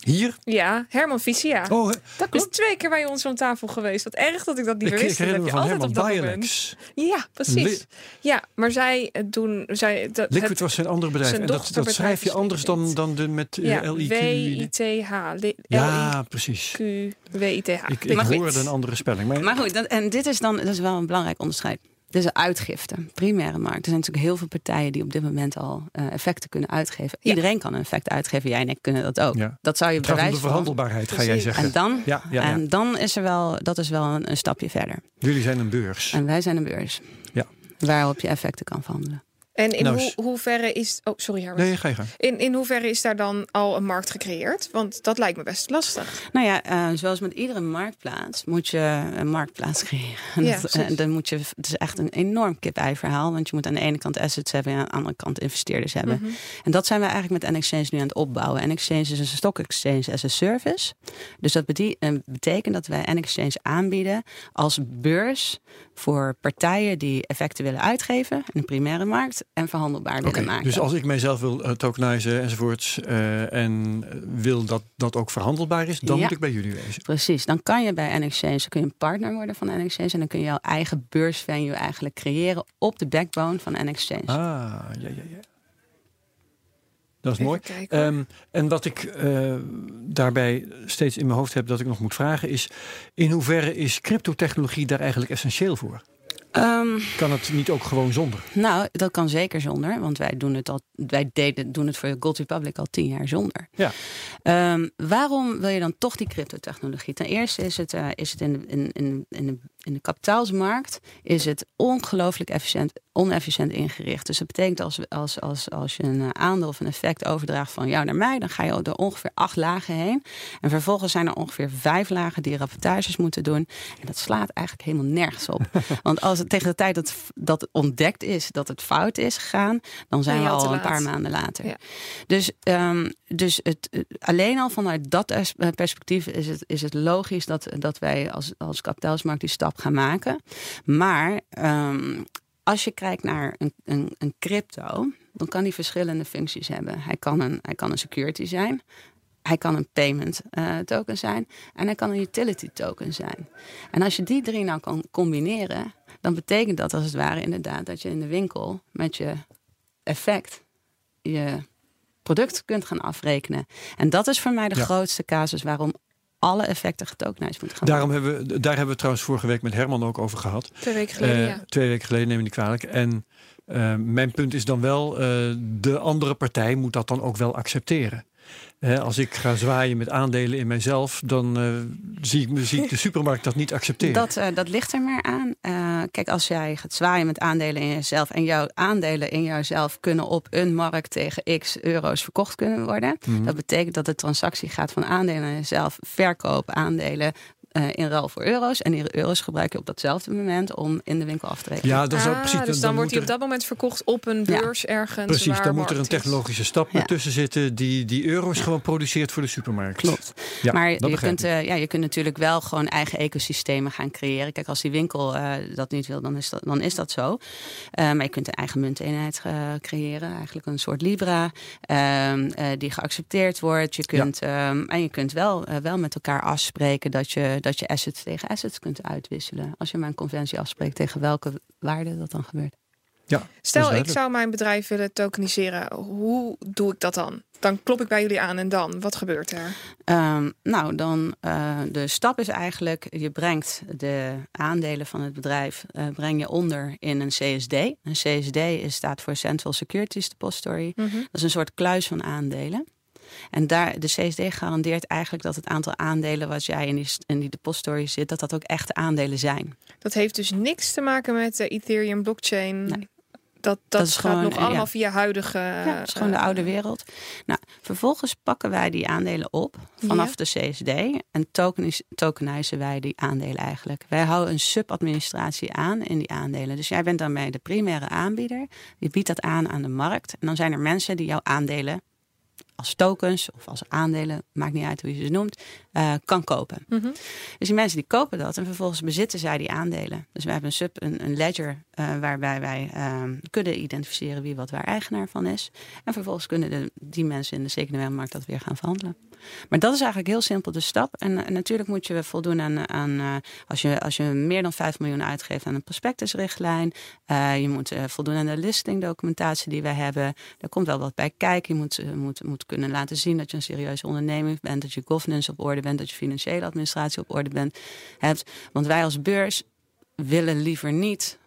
Hier? Ja, Herman Vicia. Oh. Dat is twee keer bij ons aan tafel geweest. Wat erg dat ik dat niet ik, meer ik wist. Dat herinner heb me je van altijd Herman op dat moment. Ja, precies. Ja, maar zij eh, doen... Zij, dat, Liquid het- was zijn andere bedrijf. zijn En dat, dat schrijf je is anders dan, dan de, met eh, ja, LIQ. W-I-T-H. Ja, precies. L-I-Q-W-I-T-H. Ik, ik hoorde een andere spelling. Maar, Maar goed, dat, en dit is dan dat is wel een belangrijk onderscheid. Een uitgifte, primaire markt. Er zijn natuurlijk heel veel partijen die op dit moment al eh, effecten kunnen uitgeven. Ja. Iedereen kan een effect uitgeven. Jij en ik kunnen dat ook. Ja. Dat zou je het gaat om de verhandelbaarheid, ga jij zeggen. En dan, ja. en dan is er wel, dat is wel een, een stapje verder. Jullie zijn een beurs. En wij zijn een beurs. Ja. Waarop je effecten kan verhandelen. En in Nou, hoeverre is... Oh, sorry Herbert. Nee, ga je gang. In, in hoeverre is daar dan al een markt gecreëerd? Want dat lijkt me best lastig. Nou ja, eh, zoals met iedere marktplaats moet je een marktplaats creëren. En Ja, dat, eh, dan moet je, het is echt een enorm kip-ei verhaal. Want je moet aan de ene kant assets hebben en aan de andere kant investeerders hebben. Mhm. En dat zijn we eigenlijk met NXChange nu aan het opbouwen. NXChange is een stock exchange as a service. Dus dat eh, betekent dat wij NXChange aanbieden als beurs voor partijen die effecten willen uitgeven in de primaire markt en verhandelbaar willen maken. dus als ik mijzelf wil uh, tokenizen enzovoorts eh, en wil dat dat ook verhandelbaar is, dan Ja. moet ik bij jullie wezen. Precies, dan kan je bij NXChange kun je een partner worden van NXChange en dan kun je jouw eigen beursvenue eigenlijk creëren op de backbone van NXChange. Ah, ja, ja, ja. Dat is Even mooi. Ehm, en wat ik eh, daarbij steeds in mijn hoofd heb dat ik nog moet vragen is: in hoeverre is cryptotechnologie daar eigenlijk essentieel voor? Ehm, Kan het niet ook gewoon zonder? nou, dat kan zeker zonder, want wij doen het al, wij deden, doen het voor Gold Republic al tien jaar zonder. Ja. Ehm, waarom wil je dan toch die cryptotechnologie? Ten eerste is het, eh, is het in, in, in, in, de, in de kapitaalsmarkt is het ongelooflijk efficiënt, onefficiënt ingericht. Dus dat betekent als, als, als, als je een eh, aandeel of een effect overdraagt van jou naar mij, dan ga je door ongeveer acht lagen heen. En vervolgens zijn er ongeveer vijf lagen die rapportages moeten doen. En dat slaat eigenlijk helemaal nergens op. Want als het tegen de tijd dat, dat ontdekt is dat het fout is gegaan, dan zijn we je al een paar maanden later. Ja. Dus, ehm, dus het, alleen al vanuit dat eh, perspectief is het, is het logisch dat, dat wij als, als kapitaalsmarkt die stap gaan maken. Maar ehm, als je kijkt naar een, een, een crypto, dan kan die verschillende functies hebben. Hij kan een, hij kan een security zijn. Hij kan een payment eh, token zijn en hij kan een utility token zijn. En als je die drie nou kan combineren, dan betekent dat als het ware inderdaad dat je in de winkel met je effect je product kunt gaan afrekenen. En dat is voor mij de Ja. grootste casus waarom alle effecten getokenized moeten gaan Daarom hebben we, daar hebben we trouwens vorige week met Herman ook over gehad. Twee weken geleden, Eh, ja. Twee weken geleden, neem ik niet kwalijk. En eh, mijn punt is dan wel, eh, de andere partij moet dat dan ook wel accepteren. Als ik ga zwaaien met aandelen in mijzelf, dan eh, zie, ik, zie ik de supermarkt dat niet accepteren. Dat, eh, dat ligt er maar aan. Eh, kijk, als jij gaat zwaaien met aandelen in jezelf en jouw aandelen in jouzelf kunnen op een markt tegen x euro's verkocht kunnen worden. Mhm. Dat betekent dat de transactie gaat van aandelen in jezelf, verkopen aandelen. Uh, in ruil voor euro's. En die euro's gebruik je op datzelfde moment om in de winkel af te rekenen. Ja, dat is ook Ah, precies. dus dan, wordt hij op dat moment verkocht op een Ja. beurs ergens. Precies, waar dan moet er een technologische stap Ja. tussen zitten die die euro's gewoon produceert voor de supermarkt. Klopt. Ja, maar dat je kunt, eh, ja, je kunt natuurlijk wel gewoon eigen ecosystemen gaan creëren. Kijk, als die winkel eh, dat niet wil, dan is dat, dan is dat zo. Eh, maar je kunt een eigen munteenheid eh, creëren. Eigenlijk een soort Libra ehm, eh, die geaccepteerd wordt. Je kunt, ehm, en je kunt wel, eh, wel met elkaar afspreken dat je, dat je assets tegen assets kunt uitwisselen. Als je maar een conventie afspreekt tegen welke waarde dat dan gebeurt. Ja, Stel, ik zou mijn bedrijf willen tokeniseren. Hoe doe ik dat dan? Dan klop ik bij jullie aan en dan? Wat gebeurt er? Ehm, nou, dan uh, de stap is eigenlijk, je brengt de aandelen van het bedrijf uh, breng je onder in een CSD. Een CSD is, staat voor Central Securities Depository. Mhm. Dat is een soort kluis van aandelen. En daar, de CSD garandeert eigenlijk dat het aantal aandelen wat jij in die, in die depository zit, dat dat ook echte aandelen zijn. Dat heeft dus niks te maken met de Ethereum blockchain. Nee. Dat, dat, Dat is gaat gewoon, nog eh, allemaal ja. via huidige. Ja, dat is gewoon de eh, oude wereld. Nou, vervolgens pakken wij die aandelen op vanaf Ja. de CSD en tokenis, tokenizen wij die aandelen eigenlijk. Wij houden een subadministratie aan in die aandelen. Dus jij bent daarmee de primaire aanbieder. Je biedt dat aan aan de markt. En dan zijn er mensen die jouw aandelen als tokens of als aandelen, maakt niet uit hoe je ze noemt, eh, kan kopen. mhm. Dus die mensen die kopen dat en vervolgens bezitten zij die aandelen. Dus we hebben een sub, een, een ledger eh, waarbij wij ehm, kunnen identificeren wie wat waar eigenaar van is. En vervolgens kunnen de, die mensen in de secundaire markt dat weer gaan verhandelen. Maar dat is eigenlijk heel simpel de stap. En, eh, natuurlijk moet je voldoen aan, aan eh, als, je, als je meer dan 5 miljoen uitgeeft aan een prospectusrichtlijn. eh, je moet voldoen aan de listingdocumentatie die wij hebben. Er komt wel wat bij kijken. Je moet, moet, moet kunnen laten zien dat je een serieuze onderneming bent. Dat je governance op orde bent. Dat je financiële administratie op orde bent, hebt. Want wij als beurs willen liever niet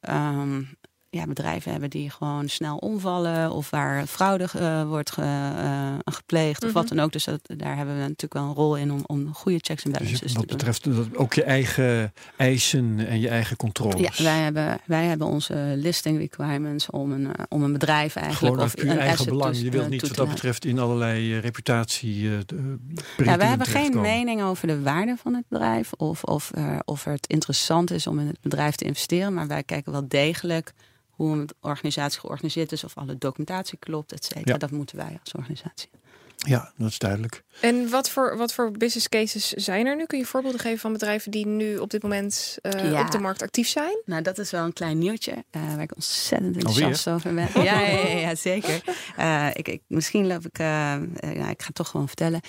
ehm, ja, bedrijven hebben die gewoon snel omvallen. Of waar fraude eh, wordt ge- eh, gepleegd. Of Mhm. wat dan ook. Dus dat, daar hebben we natuurlijk wel een rol in om, om goede checks en Dus balances wat te doen. betreft dat ook je eigen eisen en je eigen controles. Ja, wij hebben, wij hebben onze listing requirements om een, eh, om een bedrijf eigenlijk Gewoon of puur een eigen asset belang. toe- Je wilt eh, niet wat dat betreft in allerlei eh, reputatie eh, Ja, wij hebben geen mening over de waarde van het bedrijf of, of, eh, of het interessant is om in het bedrijf te investeren. Maar wij kijken wel degelijk hoe een organisatie georganiseerd is, of alle documentatie klopt, et cetera. Ja. Dat moeten wij als organisatie. Ja, dat is duidelijk. En wat voor, wat voor business cases zijn er nu? Kun je voorbeelden geven van bedrijven die nu op dit moment eh, Ja. op de markt actief zijn? Nou, dat is wel een klein nieuwtje eh, waar ik ontzettend enthousiast over ben. Ja, ja, ja, ja, zeker. Eh, ik, ik, misschien loop ik, ja, ik ga het toch gewoon vertellen.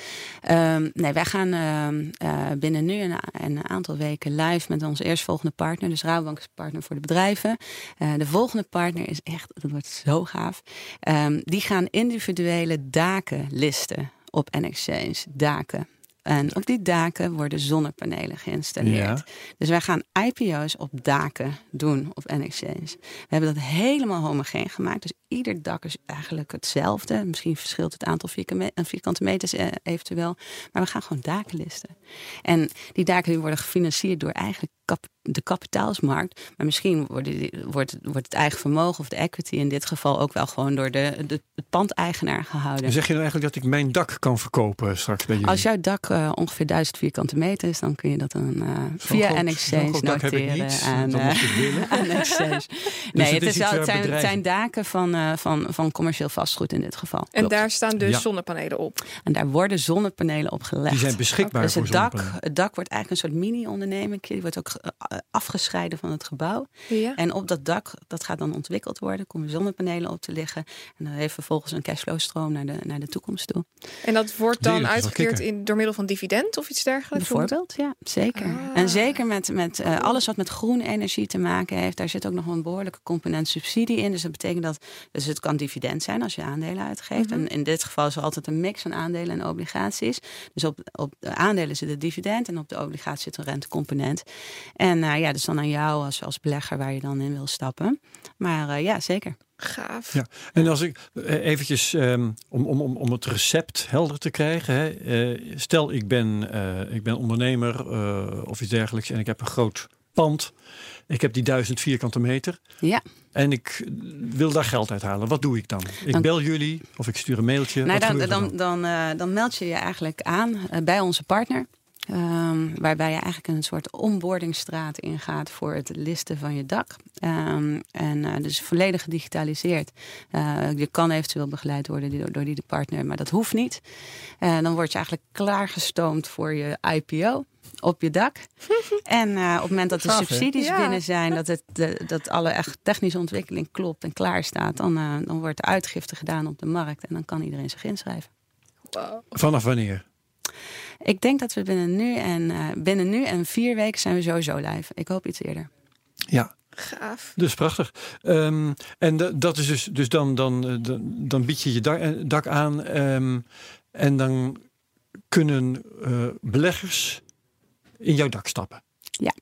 Ehm, nee, wij gaan ehm, eh, binnen nu en een, een aantal weken live met onze eerstvolgende partner. Dus Rabobank is partner voor de bedrijven. Eh, de volgende partner is echt, dat wordt zo gaaf. Ehm, die gaan individuele daken listen op N-Exchange. Daken. En op die daken worden zonnepanelen geïnstalleerd. Ja. Dus wij gaan IPO's op daken doen op N-Exchange. We hebben dat helemaal homogeen gemaakt. Dus ieder dak is eigenlijk hetzelfde. Misschien verschilt het aantal vierkante me- vierkante meters eh, eventueel. Maar we gaan gewoon daken listen. En die daken worden gefinancierd door eigenlijk de kapitaalsmarkt. Maar misschien worden die- wordt, wordt het eigen vermogen of de equity in dit geval ook wel gewoon door de, de, het pandeigenaar gehouden. Dan zeg je nou eigenlijk dat ik mijn dak kan verkopen straks bij jullie? Als jouw dak eh, ongeveer 1000 vierkante meter is, dan kun je dat dan eh, via groot- groot dak heb ik noteren. niet. aan, eh, Exchange. het nee, is het, is wel, het, zijn, het bedrijven- zijn daken van, eh, van, van commercieel vastgoed in dit geval. En Klopt. daar staan dus Ja. zonnepanelen op. En daar worden zonnepanelen op gelegd. Die zijn beschikbaar Dus voor het dak, zonnepanelen. het dak wordt eigenlijk een soort mini-onderneming. Die wordt ook eh, afgescheiden van het gebouw. Ja. En op dat dak, dat gaat dan ontwikkeld worden. komen zonnepanelen op te liggen. En dan heeft vervolgens een cashflow-stroom naar de, naar de toekomst toe. En dat wordt dan uitgekeerd in, door middel van dividend of iets dergelijks? Bijvoorbeeld, ja, zeker. Ah. En zeker met, met eh, alles wat met groene energie te maken heeft, daar zit ook nog een behoorlijke component subsidie in. Dus dat betekent dat dus het kan dividend zijn als je aandelen uitgeeft. Mhm. En in dit geval is er altijd een mix van aandelen en obligaties. Dus op, op de aandelen zit het dividend en op de obligatie zit een rentecomponent. En eh, ja, dus dan aan jou als, als belegger waar je dan in wil stappen. Maar eh, ja, zeker. Gaaf. Ja. En als ik eh, eventjes ehm, om, om, om, om het recept helder te krijgen. Hè, eh, stel ik ben, eh, ik ben ondernemer eh, of iets dergelijks en ik heb een groot pand. Ik heb die duizend vierkante meter. Ja. En ik wil daar geld uithalen. Wat doe ik dan? Ik Dan- bel jullie of ik stuur een mailtje. Nou, dan, dan, dan, eh, dan meld je je eigenlijk aan eh, bij onze partner. Ehm, waarbij je eigenlijk een soort onboardingstraat ingaat voor het listen van je dak. Um, en uh, dus volledig gedigitaliseerd. Uh, je kan eventueel begeleid worden door, door die partner, maar dat hoeft niet. Uh, dan word je eigenlijk klaargestoomd voor je IPO op je dak. en uh, op het moment dat de subsidies ja. binnen zijn, dat, het, de, dat alle echt technische ontwikkeling klopt en klaar staat, dan, uh, dan wordt de uitgifte gedaan op de markt en dan kan iedereen zich inschrijven. Wow. Vanaf wanneer? Ik denk dat we binnen nu en uh, binnen nu en vier weken zijn we sowieso live. Ik hoop iets eerder. Ja. Gaaf. Dus prachtig. Um, en de, dat is dus, dus dan, dan, dan bied je je dak, dak aan um, en dan kunnen beleggers in jouw dak stappen. Ja.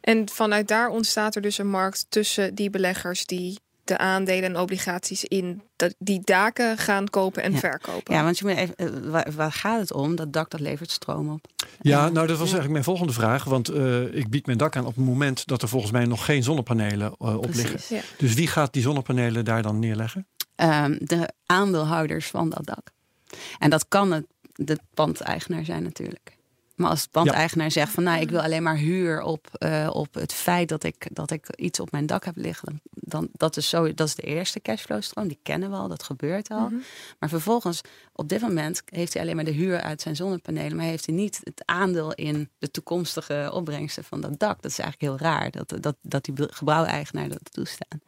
En vanuit daar ontstaat er dus een markt tussen die beleggers die de aandelen en obligaties in die daken gaan kopen en ja. verkopen. Ja, want je moet even, waar, waar, gaat het om? Dat dak dat levert stroom op. Ja, nou dat was eigenlijk mijn volgende vraag. Want uh, ik bied mijn dak aan op het moment dat er volgens mij nog geen zonnepanelen uh, op liggen. Ja. Dus wie gaat die zonnepanelen daar dan neerleggen? Um, de aandeelhouders van dat dak. En dat kan het, de pandeigenaar zijn natuurlijk. Maar als de pandeigenaar zegt van nou, ik wil alleen maar huur op, uh, op het feit dat ik, dat ik iets op mijn dak heb liggen. Dan, dat, is zo, dat is de eerste cashflow-stroom. Die kennen we al, dat gebeurt al. Mm -hmm. Maar vervolgens, op dit moment, heeft hij alleen maar de huur uit zijn zonnepanelen. Maar heeft hij niet het aandeel in de toekomstige opbrengsten van dat dak. Dat is eigenlijk heel raar, dat, dat, dat die gebouweigenaar dat toestaan.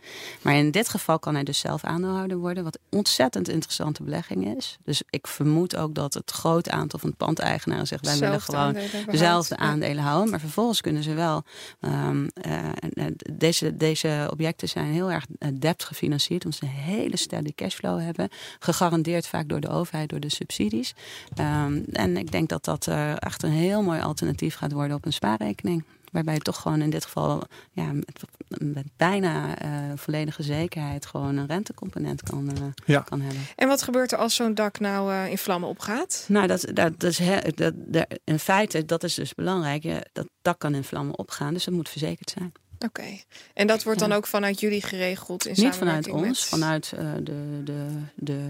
Maar in dit geval kan hij dus zelf aandeelhouder worden. Wat ontzettend interessante belegging is. Dus ik vermoed ook dat het groot aantal van pandeigenaren zegt, wij willen gewoon dezelfde aandelen houden. Maar vervolgens kunnen ze wel. Um, uh, deze, deze objecten zijn heel erg debt gefinancierd. Omdat ze een hele sterke cashflow hebben. Gegarandeerd vaak door de overheid, door de subsidies. Um, en ik denk dat dat uh, echt een heel mooi alternatief gaat worden op een spaarrekening. Waarbij je toch gewoon in dit geval ja, met, met bijna uh, volledige zekerheid gewoon een rentecomponent kan, uh, ja. kan hebben. En wat gebeurt er als zo'n dak nou uh, in vlammen opgaat? Nou, dat, dat, dat is he, dat, dat, in feite, dat is dus belangrijk. Je, dat dak kan in vlammen opgaan, dus dat moet verzekerd zijn. Oké. Okay. En dat wordt ja. dan ook vanuit jullie geregeld in Niet vanuit ons, met... vanuit de, de, de,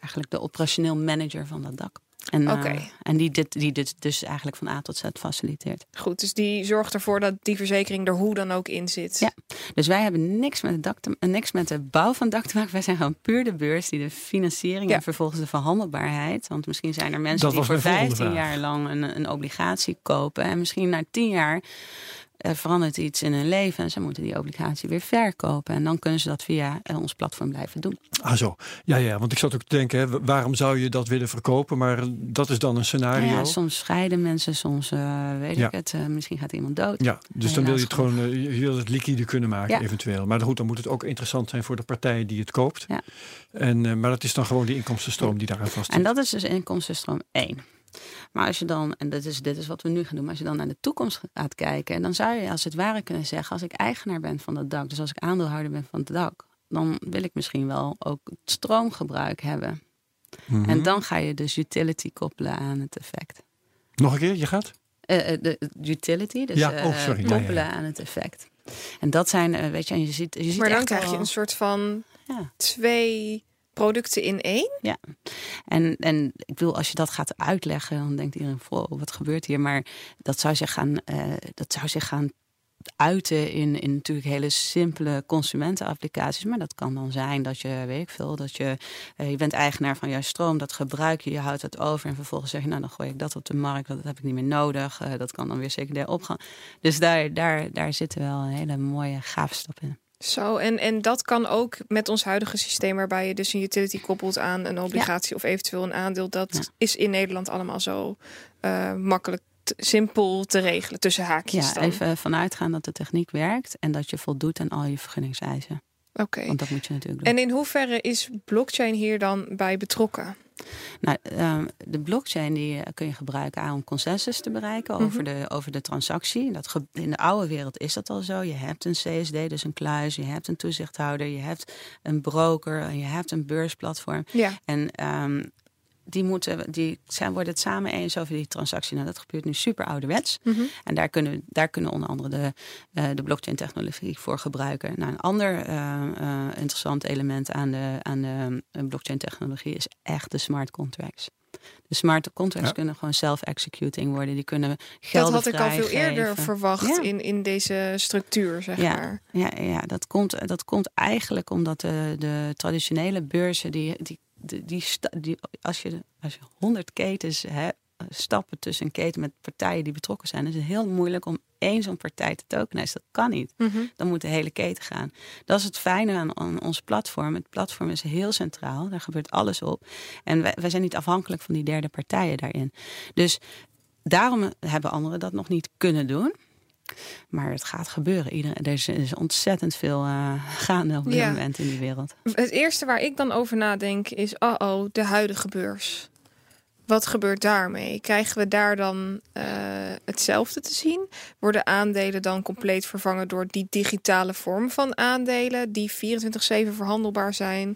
eigenlijk de operationeel manager van dat dak. En, okay. uh, en die dit, die dit dus eigenlijk van A tot Z faciliteert. Goed, dus die zorgt ervoor dat die verzekering er hoe dan ook in zit. Ja, dus wij hebben niks met, het dak te, niks met de bouw van het dak te maken. Wij zijn gewoon puur de beurs die de financiering Ja. en vervolgens de verhandelbaarheid. Want misschien zijn er mensen Dat die voor mijn volgende 15 vraag. jaar lang een, een obligatie kopen. En misschien na 10 jaar er verandert iets in hun leven. En ze moeten die obligatie weer verkopen. En dan kunnen ze dat via eh, ons platform blijven doen. Ah zo, ja ja, want ik zat ook te denken, hè, waarom zou je dat willen verkopen? Maar dat is dan een scenario. Ja, soms scheiden mensen, soms uh, weet Ja. ik het. uh, misschien gaat iemand dood. Ja, dus dan wil je het gewoon, uh, je wil het liquide kunnen maken Ja. eventueel. Maar goed, dan moet het ook interessant zijn voor de partij die het koopt. Ja. En, eh, maar dat is dan gewoon die inkomstenstroom die daaraan vast En dat is dus inkomstenstroom 1. Maar als je dan, en dit is, dit is wat we nu gaan doen, maar als je dan naar de toekomst gaat kijken, dan zou je als het ware kunnen zeggen, als ik eigenaar ben van dat dak, dus als ik aandeelhouder ben van het dak, dan wil ik misschien wel ook het stroomgebruik hebben. Mhm. En dan ga je dus utility koppelen aan het effect. Nog een keer, je gaat? Eh, eh, de utility, dus Ja, eh, oh, sorry. Ja, ja, koppelen ja. aan het effect. En dat zijn, eh, weet je, en je ziet, je ziet Maar dan echt krijg je een soort van Ja. twee producten in één. En, en ik bedoel, als je dat gaat uitleggen, dan denkt iedereen, wow, wat gebeurt hier? Maar dat zou zich gaan, eh, dat zou zich gaan uiten in, in natuurlijk hele simpele consumentenapplicaties. Maar dat kan dan zijn dat je, weet ik veel, dat je, eh, je bent eigenaar van jouw stroom, dat gebruik je, je houdt het over en vervolgens zeg je, nou dan gooi ik dat op de markt, dat heb ik niet meer nodig. Eh, dat kan dan weer secundair opgaan. Dus daar, daar, daar zitten wel een hele mooie gave stap in. Zo, en, en dat kan ook met ons huidige systeem, waarbij je dus een utility koppelt aan een obligatie of eventueel een aandeel. Dat Ja. is in Nederland allemaal zo eh, makkelijk, simpel te regelen tussen haakjes. Ja, dan. even vanuitgaan dat de techniek werkt en dat je voldoet aan al je vergunningseisen. Oké. Want dat moet je natuurlijk doen. En in hoeverre is blockchain hier dan bij betrokken? Nou, ehm, de blockchain die eh, kun je gebruiken om consensus te bereiken over, de, over de transactie. Dat in de oude wereld is dat al zo. Je hebt een CSD, dus een kluis. Je hebt een toezichthouder. Je hebt een broker. Je hebt een beursplatform. Ja, En ehm, die, moeten, die zijn, worden het samen eens over die transactie. Nou, dat gebeurt nu super ouderwets. Mhm. En daar kunnen, daar kunnen onder andere de, eh, de blockchain-technologie voor gebruiken. Nou, een ander eh, eh, interessant element aan de, aan de blockchain-technologie is echt de smart contracts. De smart contracts kunnen gewoon self-executing worden. Die kunnen geld Dat had ik al veel eerder verwacht in, in deze structuur, zeg ja. maar. Ja, ja dat, komt, dat komt eigenlijk omdat de, de traditionele beurzen, die, die, die, die, die als, je, als je 100 ketens hebt stappen tussen een keten met partijen die betrokken zijn. is het heel moeilijk om één zo'n partij te tokenizen. Dat kan niet. Mhm. Dan moet de hele keten gaan. Dat is het fijne aan, aan ons platform. Het platform is heel centraal. Daar gebeurt alles op. En wij, wij zijn niet afhankelijk van die derde partijen daarin. Dus daarom hebben anderen dat nog niet kunnen doen. Maar het gaat gebeuren. Iedereen, er, is, is ontzettend veel uh, gaande op dit Ja. moment in die wereld. Het eerste waar ik dan over nadenk is, oh oh, de huidige beurs. Wat gebeurt daarmee? Krijgen we daar dan eh, hetzelfde te zien? Worden aandelen dan compleet vervangen door die digitale vorm van aandelen die 24/7 verhandelbaar zijn?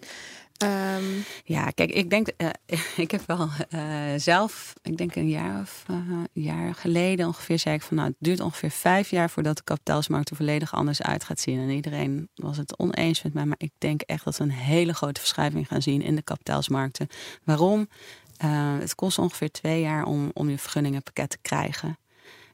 Ehm, Ja, kijk, ik denk, eh, ik heb wel eh, zelf, ik denk een jaar of eh, een jaar geleden ongeveer, zei ik van nou, het duurt ongeveer vijf jaar voordat de kapitaalsmarkt er volledig anders uit gaat zien. En iedereen was het oneens met mij, maar ik denk echt dat we een hele grote verschuiving gaan zien in de kapitaalsmarkten. Waarom? Eh, het kost ongeveer twee jaar om, om je vergunningenpakket te krijgen.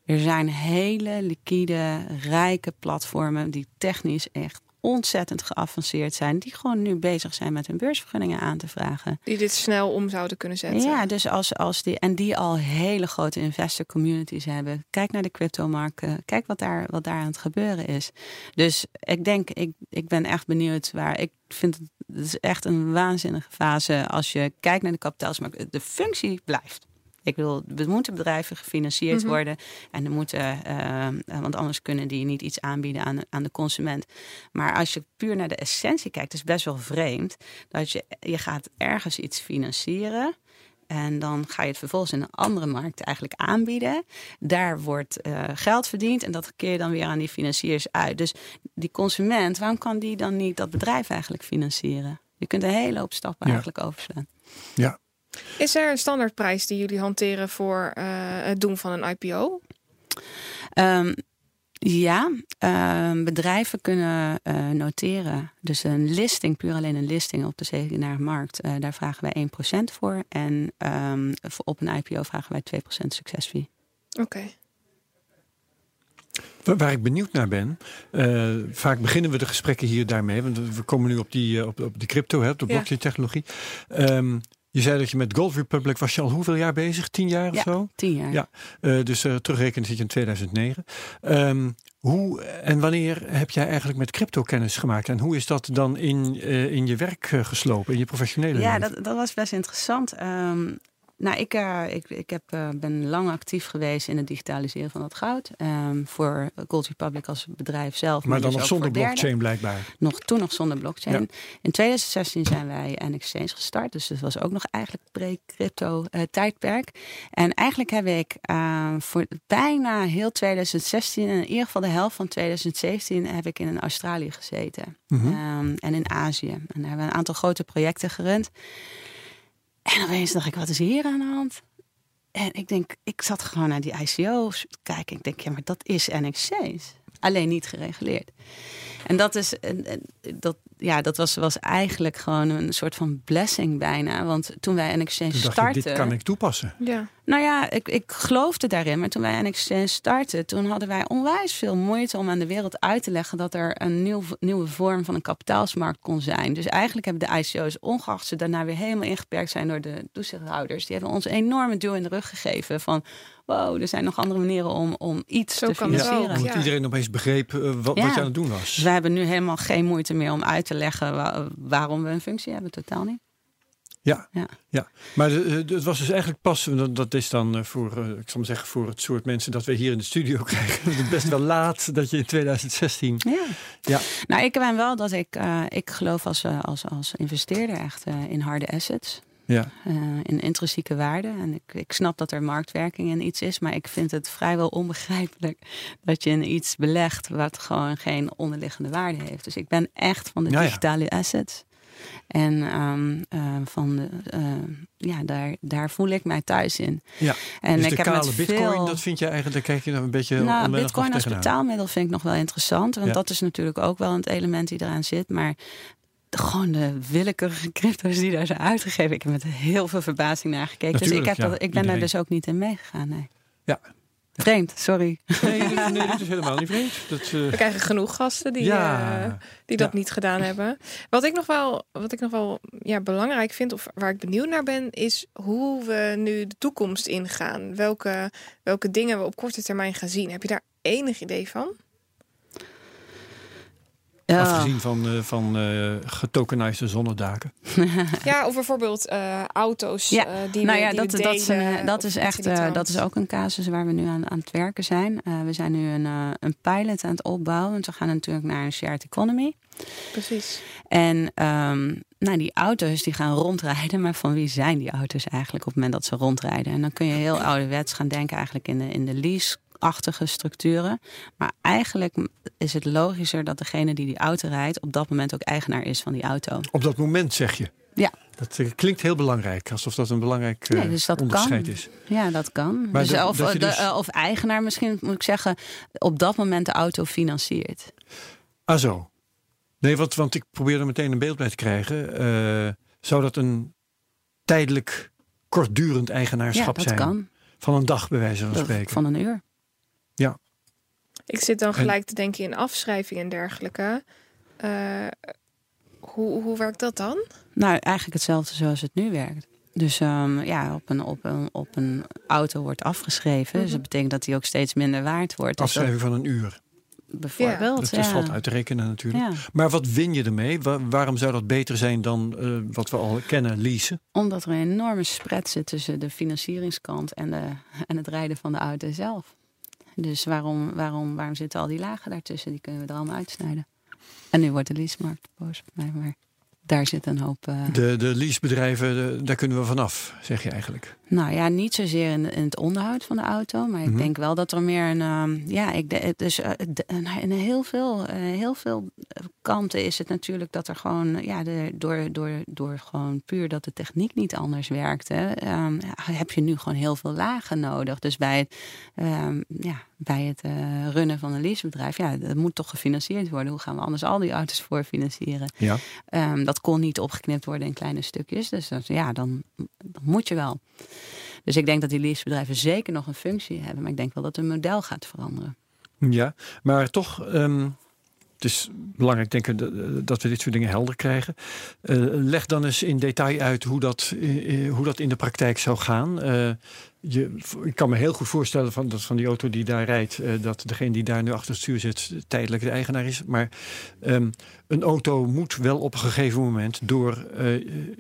Er zijn hele liquide, rijke platformen die technisch echt ontzettend geavanceerd zijn. Die gewoon nu bezig zijn met hun beursvergunningen aan te vragen. die dit snel om zouden kunnen zetten. Ja, dus als, als die, en die al hele grote investor communities hebben. Kijk naar de cryptomarkten. Kijk wat daar, wat daar aan het gebeuren is. Dus ik denk, ik, ik ben echt benieuwd waar. Ik vind het, het is echt een waanzinnige fase als je kijkt naar de kapitaalsmarkt. De functie blijft. Ik wil, er moeten bedrijven gefinancierd Mhm. worden. En er moeten, eh, want anders kunnen die niet iets aanbieden aan, aan de consument. Maar als je puur naar de essentie kijkt, is best wel vreemd. Dat je, je gaat ergens iets financieren. En dan ga je het vervolgens in een andere markt eigenlijk aanbieden. Daar wordt eh, geld verdiend en dat keer je dan weer aan die financiers uit. Dus die consument, waarom kan die dan niet dat bedrijf eigenlijk financieren? Je kunt een hele hoop stappen Ja. eigenlijk overslaan. Ja, Is er een standaardprijs die jullie hanteren voor eh, het doen van een IPO? Ehm, ja, ehm, bedrijven kunnen eh, noteren. Dus een listing, puur alleen een listing op de secundaire markt, eh, daar vragen wij 1% voor. En ehm, voor op een IPO vragen wij 2% succesfee. Oké. Wa- Waar ik benieuwd naar ben, eh, vaak beginnen we de gesprekken hier daarmee, want we komen nu op die, op, op de crypto, hè, op de Ja. blockchain technologie. Ehm, je zei dat je met Gold Republic was je al hoeveel jaar bezig? Tien jaar Ja. of zo? Tien jaar. Ja. Eh, dus uh, terugrekenen zit je in 2009. Ehm, hoe en wanneer heb jij eigenlijk met crypto kennis gemaakt? En hoe is dat dan in, eh, in je werk eh, geslopen, in je professionele Ja, leven? dat, dat was best interessant. Ehm, nou, ik, eh, ik, ik heb, eh, ben lang actief geweest in het digitaliseren van het goud. Ehm, voor Gold Republic als bedrijf zelf. maar dan dus nog zonder blockchain blijkbaar. Nog, toen nog zonder blockchain. Ja. In 2016 zijn wij een exchange gestart. Dus dat was ook nog eigenlijk pre-crypto eh, tijdperk. En eigenlijk heb ik eh, voor bijna heel 2016... en in ieder geval de helft van 2017... heb ik in Australië gezeten. Mhm. Ehm, en in Azië. En daar hebben we een aantal grote projecten gerund. En opeens dacht ik, wat is hier aan de hand? En ik denk, ik zat gewoon naar die ICO's kijken. Ik denk, ja, maar dat is exchange. Alleen niet gereguleerd. En dat is, en- en dat, ja, dat was, was eigenlijk gewoon een soort van blessing bijna. Want toen wij een exchange Toen je, dit kan ik toepassen. Ja. Nou ja, ik, ik geloofde daarin. Maar toen wij NXT startten, toen hadden wij onwijs veel moeite om aan de wereld uit te leggen dat er een nieuw, nieuwe vorm van een kapitaalsmarkt kon zijn. Dus eigenlijk hebben de ICO's, ongeacht ze daarna weer helemaal ingeperkt zijn door de toezichthouders, die hebben ons een enorme duw in de rug gegeven van wow, er zijn nog andere manieren om, om iets Zo te kan financieren. ook, Omdat ja. iedereen opeens begreep eh, wat, Ja. wat je aan het doen was. Wij hebben nu helemaal geen moeite meer om uit te leggen wa- waarom we een functie hebben. Totaal niet. Ja, Ja. ja. maar de- het was dus eigenlijk pas, dat, is dan eh, voor, eh, ik zal maar zeggen, voor het soort mensen dat we hier in de studio krijgen. best wel laat dat je in 2016. Ja. Ja. Nou, ik ben wel dat ik, eh, ik geloof als, eh, als, als investeerder echt eh, in harde assets. Ja, eh, in intrinsieke waarde. En ik, ik snap dat er marktwerking in iets is, maar ik vind het vrijwel onbegrijpelijk dat je in iets belegt wat gewoon geen onderliggende waarde heeft. Dus ik ben echt van de Ja, ja. digitale assets. En ehm, eh, van de, eh, ja, daar, daar voel ik mij thuis in. ja. En dus ik de heb kale met bitcoin, veel... dat vind je eigenlijk, daar kijk je dan een beetje Nou, bitcoin nog als betaalmiddel vind ik nog wel interessant. Want Ja. dat is natuurlijk ook wel een element die eraan zit. Maar gewoon de willekeurige crypto's die daar zijn uitgegeven. Ik heb met heel veel verbazing naar gekeken. dus ik, heb ja, dat, ik ben iedereen. daar dus ook niet in meegegaan. Nee. Ja. Vreemd, sorry. Nee, dat, nee, dat is helemaal niet vreemd. Dat, eh, We krijgen genoeg gasten die, ja, eh, die dat Ja. niet gedaan hebben. Wat ik nog wel, wat ik nog wel ja, belangrijk vind, of waar ik benieuwd naar ben, is hoe we nu de toekomst ingaan. Welke, welke dingen we op korte termijn gaan zien. Heb je daar enig idee van? Ja. afgezien van, eh van eh getokeniseerde zonnedaken. Ja, of bijvoorbeeld eh, auto's Ja, die nou we, ja, die dat, we dat, is, een, dat is echt eh, dat is ook een casus waar we nu aan, aan het werken zijn. Eh, we zijn nu een, eh, een pilot aan het opbouwen. Want we gaan natuurlijk naar een shared economy. Precies. En ehm, nou, die auto's die gaan rondrijden. Maar van wie zijn die auto's eigenlijk op het moment dat ze rondrijden? En dan kun je heel ouderwets gaan denken eigenlijk in de, in de lease-achtige structuren. Maar eigenlijk is het logischer dat degene die die auto rijdt... op dat moment ook eigenaar is van die auto. Op dat moment zeg je. Ja. Dat eh, klinkt heel belangrijk, alsof dat een belangrijk eh, Nee, dus dat onderscheid kan. is. Ja, dat kan. Maar dus, dat- of, dat de- dus- eh, of eigenaar misschien, moet ik zeggen... op dat moment de auto financiert. Ah zo. Nee, want, want ik probeer er meteen een beeld bij te krijgen. Zou dat een tijdelijk, kortdurend Ja, eigenaarschap dat zijn? kan. Van een dag, bij wijze van Dat- spreken. Van een uur. Ik zit dan En- gelijk te denken in afschrijving en dergelijke. Eh, hoe, hoe werkt dat dan? Nou, eigenlijk hetzelfde zoals het nu werkt. Dus ehm, ja, op een, op, een, op een auto wordt afgeschreven. Dus Mhm. dat betekent dat die ook steeds minder waard wordt. Dus dat, Afschrijving van een uur. bijvoorbeeld. Dat, ja. dat valt uit te rekenen natuurlijk. Ja, Maar wat win je ermee? Wa- waarom zou dat beter zijn dan eh, wat we al kennen, leasen? omdat er een enorme spread zit tussen de financieringskant en, de, en het rijden van de auto zelf. Dus waarom, waarom, waarom zitten al die lagen daartussen? Die kunnen we er allemaal uitsnijden. En nu wordt de leasemarkt boos op mij, maar daar zit een hoop... eh, De, de leasebedrijven, de- daar kunnen we vanaf, zeg je eigenlijk. Nou ja, niet zozeer in, in het onderhoud van de auto. Maar ik Mhm. denk wel dat er meer een. ehm, ja, ik, dus eh, de- nou, in heel veel, eh, heel veel kanten is het natuurlijk dat er gewoon. Ja, de, door, door, door gewoon puur dat de techniek niet anders werkt. Hè, ehm, heb je nu gewoon heel veel lagen nodig. Dus bij het, ehm, ja, bij het eh, runnen van een leasebedrijf. Ja, dat moet toch gefinancierd worden. Hoe gaan we anders al die auto's voor financieren? Ja. Dat kon niet opgeknipt worden in kleine stukjes. Dus dat, ja, dan, dan moet je wel. Dus ik denk dat die leasebedrijven zeker nog een functie hebben. Maar ik denk wel dat het model gaat veranderen. Ja, maar toch, ehm, het is belangrijk denk ik dat- we dit soort dingen helder krijgen. Eh, leg dan eens in detail uit hoe dat, eh, eh, hoe dat in de praktijk zou gaan. Je, ik kan me heel goed voorstellen van, dat van die auto die daar rijdt, dat degene die daar nu achter het stuur zit tijdelijk de eigenaar is. Maar ehm, een auto moet wel op een gegeven moment door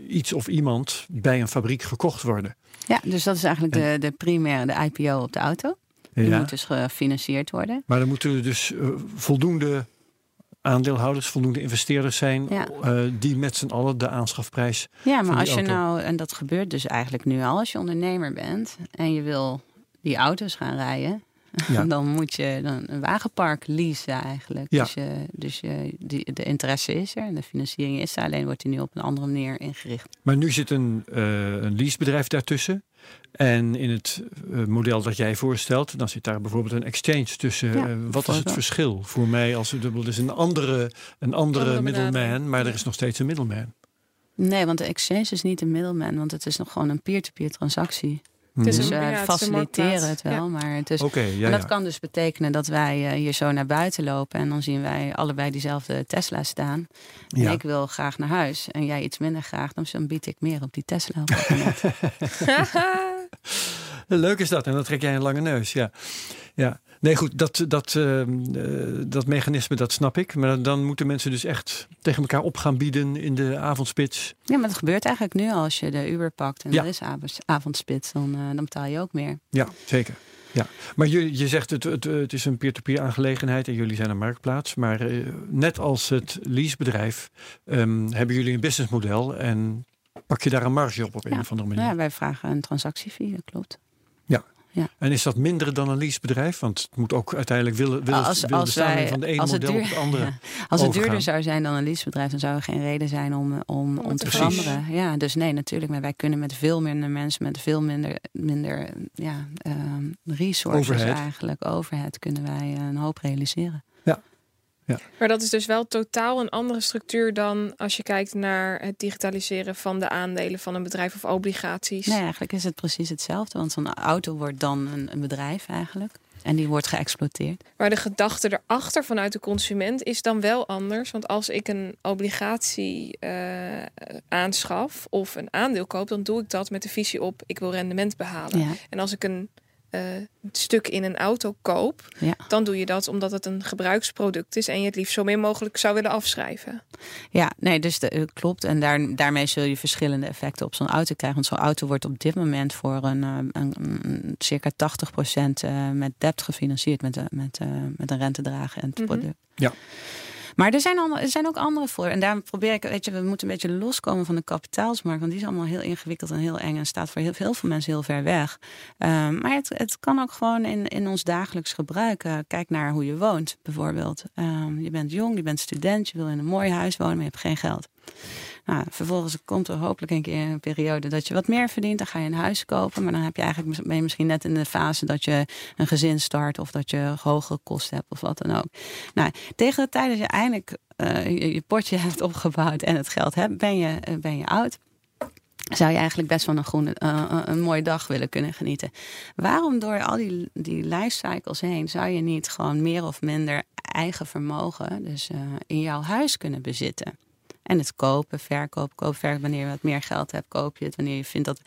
iets of iemand bij een fabriek gekocht worden. Ja, dus dat is eigenlijk de, de primaire, de IPO op de auto. Die Ja. moet dus gefinancierd worden. Maar dan moeten dus eh, voldoende aandeelhouders, voldoende investeerders zijn Ja. eh, die met z'n allen de aanschafprijs. Ja, maar als je auto. nou, en dat gebeurt dus eigenlijk nu al, als je ondernemer bent en je wil die auto's gaan rijden, Ja. dan moet je dan een wagenpark leasen eigenlijk. Ja. Dus, je, dus je, die, de interesse is er en de financiering is er, alleen wordt die nu op een andere manier ingericht. Maar nu zit een, eh een leasebedrijf daartussen. En in het eh, model dat jij voorstelt, dan zit daar bijvoorbeeld een exchange tussen. Ja, Eh, wat is het verschil voor mij als er dubbel is? Een andere, een andere, Andere middleman, maar er is nog steeds een middleman. Nee, want de exchange is niet een middleman, want het is nog gewoon een peer-to-peer transactie. Het is Dus we een faciliteren het wel, maar het is. Oké, ja, en dat kan dus betekenen dat wij eh, hier zo naar buiten lopen en dan zien wij allebei diezelfde Tesla staan. En Ja. ik wil graag naar huis en jij iets minder graag, dan bied ik meer op die Tesla. op. Leuk is dat. En dan trek jij een lange neus. Ja. ja. Nee, goed. Dat, dat, ehm, eh, dat mechanisme, dat snap ik. Maar dan moeten mensen dus echt tegen elkaar op gaan bieden in de avondspits. ja, maar dat gebeurt eigenlijk nu al. als je de Uber pakt en Ja. er is avonds- avondspits, dan, eh, dan betaal je ook meer. Ja, zeker. Ja. Maar je, je zegt het, het, het is een peer-to-peer aangelegenheid en jullie zijn een marktplaats. Maar eh, net als het leasebedrijf ehm, hebben jullie een businessmodel en pak je daar een marge op op een Ja. of andere manier. Ja, wij vragen een transactiefee, dat klopt. En is dat minder dan een leasebedrijf? Want het moet ook uiteindelijk willen, willen, Als- willen als de samenleving wij- van de ene model duur- op het andere. Als het overgaan. duurder zou zijn dan een leasebedrijf, dan zou er geen reden zijn om, om, om te te veranderen. Ja, dus nee, natuurlijk. Maar wij kunnen met veel minder mensen, met veel minder, minder ja, ehm, resources Overhead. eigenlijk, overhead, kunnen wij een hoop realiseren. Ja. Maar dat is dus wel totaal een andere structuur dan als je kijkt naar het digitaliseren van de aandelen van een bedrijf of obligaties. Nee, eigenlijk is het precies hetzelfde. Want zo'n auto wordt dan een, een bedrijf eigenlijk. En die wordt geëxploiteerd. Maar de gedachte erachter vanuit de consument is dan wel anders. Want als ik een obligatie uh, aanschaf of een aandeel koop, dan doe ik dat met de visie op ik wil rendement behalen. Ja. En als ik een uh, stuk in een auto koop, Ja. dan doe je dat omdat het een gebruiksproduct is en je het liefst zo min mogelijk zou willen afschrijven. Ja, nee, dus de, eh, klopt. En daar, daarmee zul je verschillende effecten op zo'n auto krijgen. Want zo'n auto wordt op dit moment voor een, eh, een, een circa 80% eh, met debt gefinancierd met, de, met, uh, met een rentedrager en het Mhm. product. Ja. Maar er zijn, er zijn ook andere voor. En daarom probeer ik, weet je, we moeten een beetje loskomen van de kapitaalsmarkt. Want die is allemaal heel ingewikkeld en heel eng. En staat voor heel, veel mensen heel ver weg. Um, maar het, het kan ook gewoon in, in ons dagelijks gebruik. Uh, kijk naar hoe je woont, bijvoorbeeld. Um, je bent jong, je bent student, je wil in een mooi huis wonen, maar je hebt geen geld. Nou, vervolgens komt er hopelijk een keer een periode dat je wat meer verdient. Dan ga je een huis kopen. Maar dan heb je eigenlijk, misschien net in de fase dat je een gezin start. Of dat je hogere kosten hebt of wat dan ook. Nou, tegen de tijd dat je eindelijk uh, je, je, potje hebt opgebouwd en het geld hebt, ben je, uh, ben je oud. Zou je eigenlijk best van een, groene, uh, een mooie dag willen kunnen genieten. Waarom door al die, die lifecycles heen zou je niet gewoon meer of minder eigen vermogen dus in jouw huis kunnen bezitten? En het kopen, verkopen, koop, verkoop. Wanneer je wat meer geld hebt, koop je het. Wanneer je vindt dat.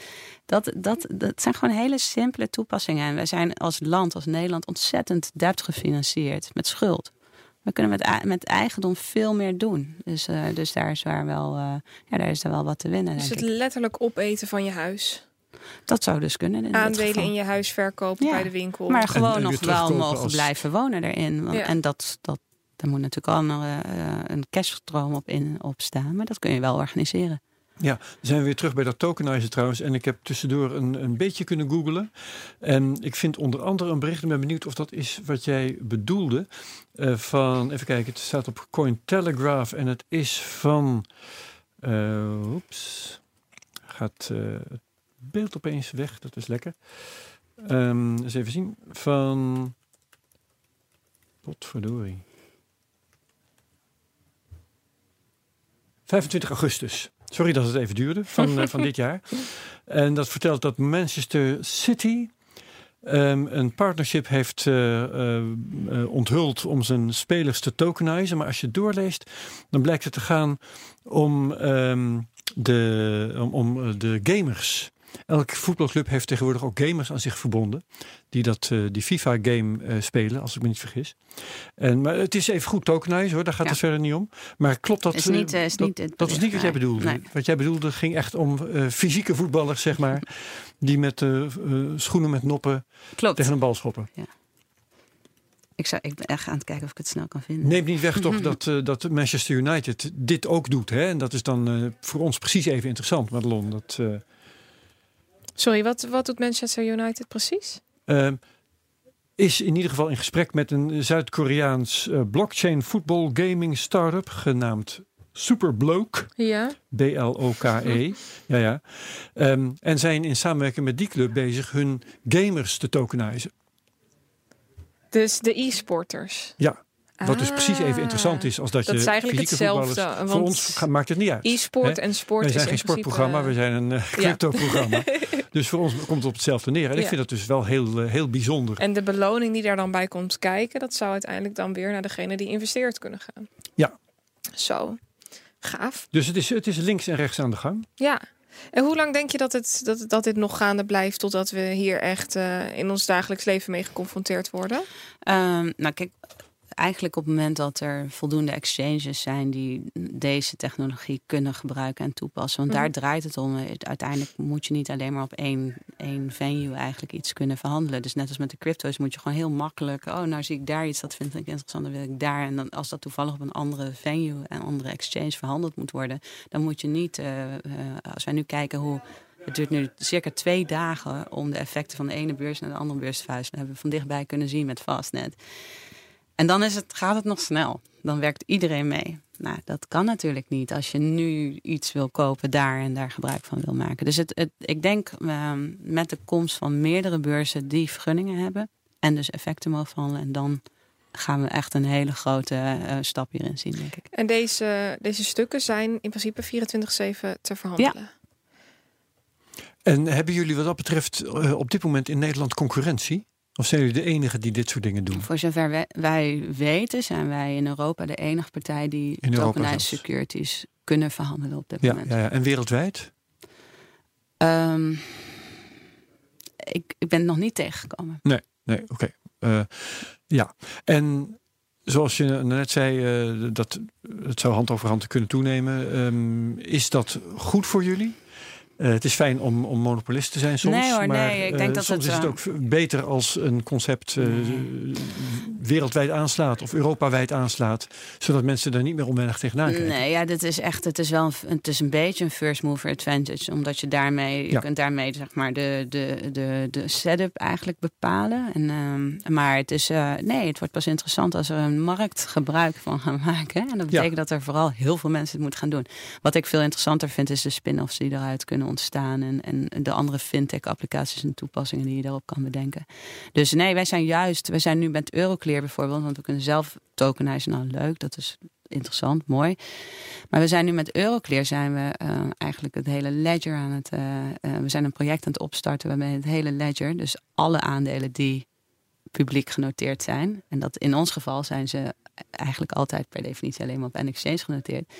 Dat, dat, dat zijn gewoon hele simpele toepassingen. En wij zijn als land, als Nederland, ontzettend debt gefinancierd met schuld. We kunnen met, met eigendom veel meer doen. Dus, uh, dus daar, is waar wel, uh, ja, daar is er wel wat te winnen. Dus het ik. letterlijk opeten van je huis. Dat zou dus kunnen. In Aandelen in je huis verkopen ja. bij de winkel. Maar gewoon en, en nog wel mogen als... blijven wonen erin. Ja. En dat, dat, daar moet natuurlijk al een, cashstroom op, in, op staan. Maar dat kun je wel organiseren. Ja, dan zijn we weer terug bij dat tokenizen trouwens. En ik heb tussendoor een, een beetje kunnen googlen. En ik vind onder andere een bericht. Ik ben benieuwd of dat is wat jij bedoelde. Uh, van, even kijken, het staat op Cointelegraph. En het is van... Uh, oeps. Gaat het beeld opeens weg. Dat is lekker. Um, eens even zien. Van... Potverdorie. 25 augustus. Sorry dat het even duurde van, uh, van dit jaar. En dat vertelt dat Manchester City um, een partnership heeft uh, uh, onthuld om zijn spelers te tokenizen. Maar als je doorleest, dan blijkt het te gaan om, um, de, om, om de gamers. Elke voetbalclub heeft tegenwoordig ook gamers aan zich verbonden. Die dat, uh, die FIFA-game uh, spelen, als ik me niet vergis. En, maar het is even goed tokenizen hoor, daar gaat Ja. het verder niet om. Maar klopt dat? Is niet, uh, is dat, niet het dat is niet wat jij bedoelde. nee. Wat jij bedoelde ging echt om fysieke voetballers, zeg maar. die met schoenen met noppen Klopt. tegen een bal schoppen. Ik, zou, ik ben echt aan het kijken of ik het snel kan vinden. Neemt niet weg toch dat, uh, dat Manchester United dit ook doet. Hè? En dat is dan uh, voor ons precies even interessant, Madelon. Dat, uh, Sorry, wat, wat doet Manchester United precies? Uh, is in ieder geval in gesprek met een Zuid-Koreaans uh, blockchain voetbal gaming startup genaamd Superbloke. Ja. B-L-O-K-E. ja, ja. Um, en zijn in samenwerking met die club bezig hun gamers te tokenizen. Dus de e-sporters. Ja. Wat dus precies even interessant is als dat, dat je is eigenlijk hetzelfde. Voor ons maakt het niet uit. E-sport en sport Wij zijn is geen sportprogramma, we zijn een uh, crypto-programma. dus voor ons komt het op hetzelfde neer. En Ja. ik vind dat dus wel heel, uh, heel bijzonder. En de beloning die daar dan bij komt kijken, dat zou uiteindelijk dan weer naar degene die investeert kunnen gaan. Ja. Zo. Gaaf. Dus het is, het is links en rechts aan de gang. Ja. En hoe lang denk je dat, het, dat, dat dit nog gaande blijft totdat we hier echt uh, in ons dagelijks leven mee geconfronteerd worden? Um, nou, kijk, eigenlijk op het moment dat er voldoende exchanges zijn die deze technologie kunnen gebruiken en toepassen. Want Mhm. daar draait het om. Uiteindelijk moet je niet alleen maar op één, één venue eigenlijk iets kunnen verhandelen. Dus net als met de crypto's moet je gewoon heel makkelijk. Oh, nou zie ik daar iets, dat vind ik interessant, dan wil ik daar. En dan als dat toevallig op een andere venue en andere exchange verhandeld moet worden, dan moet je niet. Uh, uh, als wij nu kijken hoe. Het duurt nu circa twee dagen om de effecten van de ene beurs naar de andere beurs te vuisten. Dat hebben we van dichtbij kunnen zien met Fastnet. En dan is het, gaat het nog snel. Dan werkt iedereen mee. Nou, dat kan natuurlijk niet als je nu iets wil kopen daar en daar gebruik van wil maken. Dus het, het, ik denk uh, met de komst van meerdere beurzen die vergunningen hebben en dus effecten mogen handelen en dan gaan we echt een hele grote uh, stap hierin zien, denk ik. En deze, deze stukken zijn in principe 24-7 te verhandelen? Ja. En hebben jullie wat dat betreft uh, op dit moment in Nederland concurrentie? Of zijn jullie de enige die dit soort dingen doen? Voor zover wij, wij weten, zijn wij in Europa de enige partij die tokenized securities kunnen verhandelen op dit ja, moment. Ja, ja. En wereldwijd? Um, ik, ik ben het nog niet tegengekomen. Nee, nee oké. Okay. Uh, ja, en zoals je net zei, uh, dat het zou hand over hand kunnen toenemen. Um, is dat goed voor jullie? Uh, het is fijn om, om monopolist te zijn soms. Nee hoor, maar, nee. Ik denk uh, dat soms het, is het ook beter als een concept uh, nee. wereldwijd aanslaat of Europawijd aanslaat, zodat mensen daar niet meer onwennig tegenaan kijken. Nee, ja, dit is echt, het is wel een, het is een beetje een first mover advantage, omdat je daarmee, ja. je kunt daarmee zeg maar de, de, de, de setup eigenlijk bepalen. En, um, maar het is, nee, het wordt pas interessant als er een markt gebruik van gaan maken. En dat betekent ja. dat er vooral heel veel mensen het moeten gaan doen. Wat ik veel interessanter vind, is de spin-offs die eruit kunnen ontstaan. En, en de andere fintech-applicaties en toepassingen die je daarop kan bedenken. Dus nee, wij zijn juist, wij zijn nu met Euroclear bijvoorbeeld, want we kunnen zelf tokenizen. Nou, leuk, dat is interessant, mooi. Maar we zijn nu met Euroclear zijn we uh, eigenlijk het hele ledger aan het. Uh, uh, we zijn een project aan het opstarten waarbij het hele ledger, dus alle aandelen die publiek genoteerd zijn. En dat in ons geval zijn ze eigenlijk altijd per definitie alleen maar op N-Exchange genoteerd.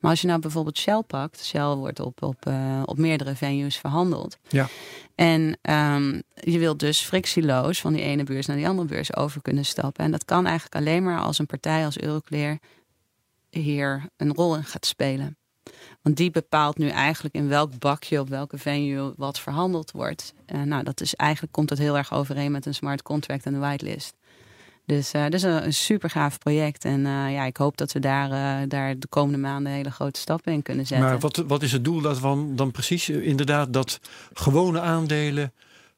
Maar als je nou bijvoorbeeld Shell pakt, Shell wordt op, op, uh, op meerdere venues verhandeld. Ja. En um, je wilt dus frictieloos van die ene beurs naar die andere beurs over kunnen stappen. En dat kan eigenlijk alleen maar als een partij als Euroclear hier een rol in gaat spelen. Want die bepaalt nu eigenlijk in welk bakje op welke venue wat verhandeld wordt. Uh, nou, dat is eigenlijk komt dat heel erg overeen met een smart contract en een whitelist. Dus uh, dat is een, een super gaaf project. En uh, ja, ik hoop dat we daar, uh, daar de komende maanden hele grote stappen in kunnen zetten. Maar wat, wat is het doel daarvan dan precies? Inderdaad, dat gewone aandelen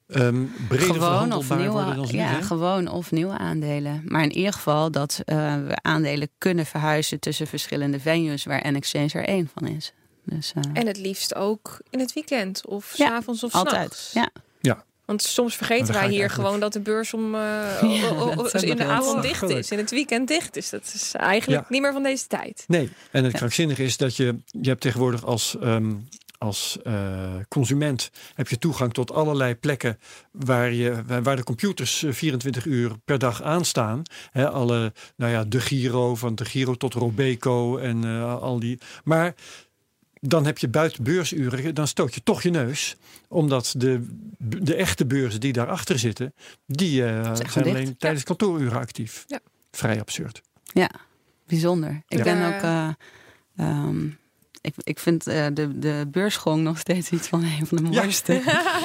um, breder gewoon of nieuwe, Ja, gewoon of nieuwe aandelen. Maar in ieder geval dat we aandelen kunnen verhuizen tussen verschillende venues waar N-Exchange er één van is. Dus, en het liefst ook in het weekend of s ja, avonds of altijd. s'nachts. Ja. Want soms vergeten wij hier gewoon dat de beurs om uh, ja, in de avond dicht is. In het weekend dicht is. Dat is eigenlijk ja. niet meer van deze tijd. Nee, en het krankzinnige is dat je, je hebt tegenwoordig als, um, als uh, consument heb je toegang tot allerlei plekken waar, je, waar de computers 24 uur per dag aanstaan. He, alle, nou ja, de Giro, van de Giro tot Robeco en uh, al die. Maar dan heb je buiten beursuren, dan stoot je toch je neus. Omdat de, de echte beurzen die daarachter zitten, die uh, zijn alleen tijdens kantooruren actief. Ja. Vrij absurd. Ja, bijzonder. Ik ja. ben ook. Uh, um, ik, ik vind uh, de, de beursgong nog steeds iets van een van de mooiste, ja.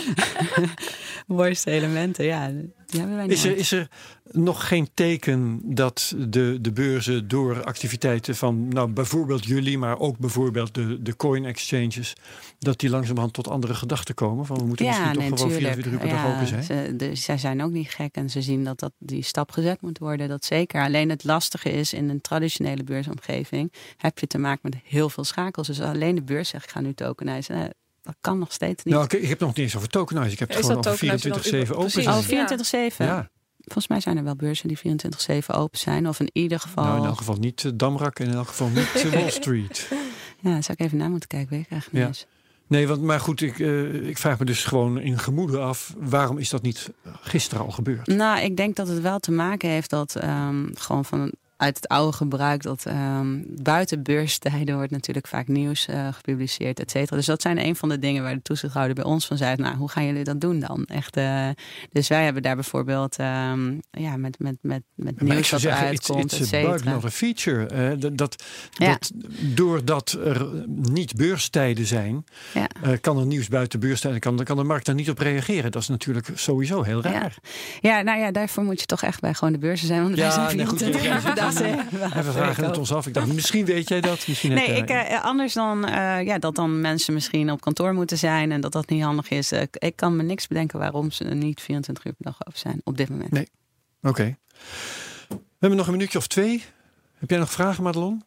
mooiste elementen. Ja, die hebben wij is, er, is er nog geen teken dat de, de beurzen door activiteiten van nou, bijvoorbeeld jullie, maar ook bijvoorbeeld de, de coin exchanges, dat die langzamerhand tot andere gedachten komen? Van we moeten ja, misschien nee, toch gewoon 24 uur per dag open zijn? Ze, de, zij zijn ook niet gek en ze zien dat, dat die stap gezet moet worden. Dat zeker. Alleen het lastige is in een traditionele beursomgeving heb je te maken met heel veel schakels. Dus alleen de beurs zegt ik ga nu tokenizen. Dat kan nog steeds niet. Nou, ik, ik heb nog niet eens over tokenizen. Ik heb het is gewoon over 24-7 open. Oh, 24-7? Ja. Volgens mij zijn er wel beurzen die 24-7 open zijn. Of in ieder geval... Nou, in elk geval niet uh, Damrak en in elk geval niet uh, Wall Street. ja, zou ik even na moeten kijken. Weet ik eigenlijk ja. Nee, want, maar goed, ik, uh, ik vraag me dus gewoon in gemoede af... waarom is dat niet gisteren al gebeurd? Nou, ik denk dat het wel te maken heeft dat um, gewoon van uit het oude gebruik dat um, buiten beurstijden wordt natuurlijk vaak nieuws uh, gepubliceerd, et cetera. Dus dat zijn een van de dingen waar de toezichthouder bij ons van zei: Nou, hoe gaan jullie dat doen dan? Echt, uh, dus wij hebben daar bijvoorbeeld um, ja, met, met, met, met ja, nieuws wat zeggen, eruit komt, et cetera. Not a feature. Uh, dat, dat, ja. dat, doordat er niet beurstijden zijn, ja. kan er nieuws buiten beurstijden, kan, kan de markt daar niet op reageren. Dat is natuurlijk sowieso heel raar. Ja, ja nou ja, daarvoor moet je toch echt bij gewoon de beurzen zijn. Want wij zijn nee, goed, en we vragen het ons af. Ik dacht, misschien weet jij dat. Misschien nee, ik, uh, anders dan uh, ja, dat dan mensen misschien op kantoor moeten zijn en dat dat niet handig is. Uh, ik kan me niks bedenken waarom ze niet 24 uur per dag open zijn op dit moment. Nee, oké. Okay. We hebben nog een minuutje of twee. Heb jij nog vragen, Madelon?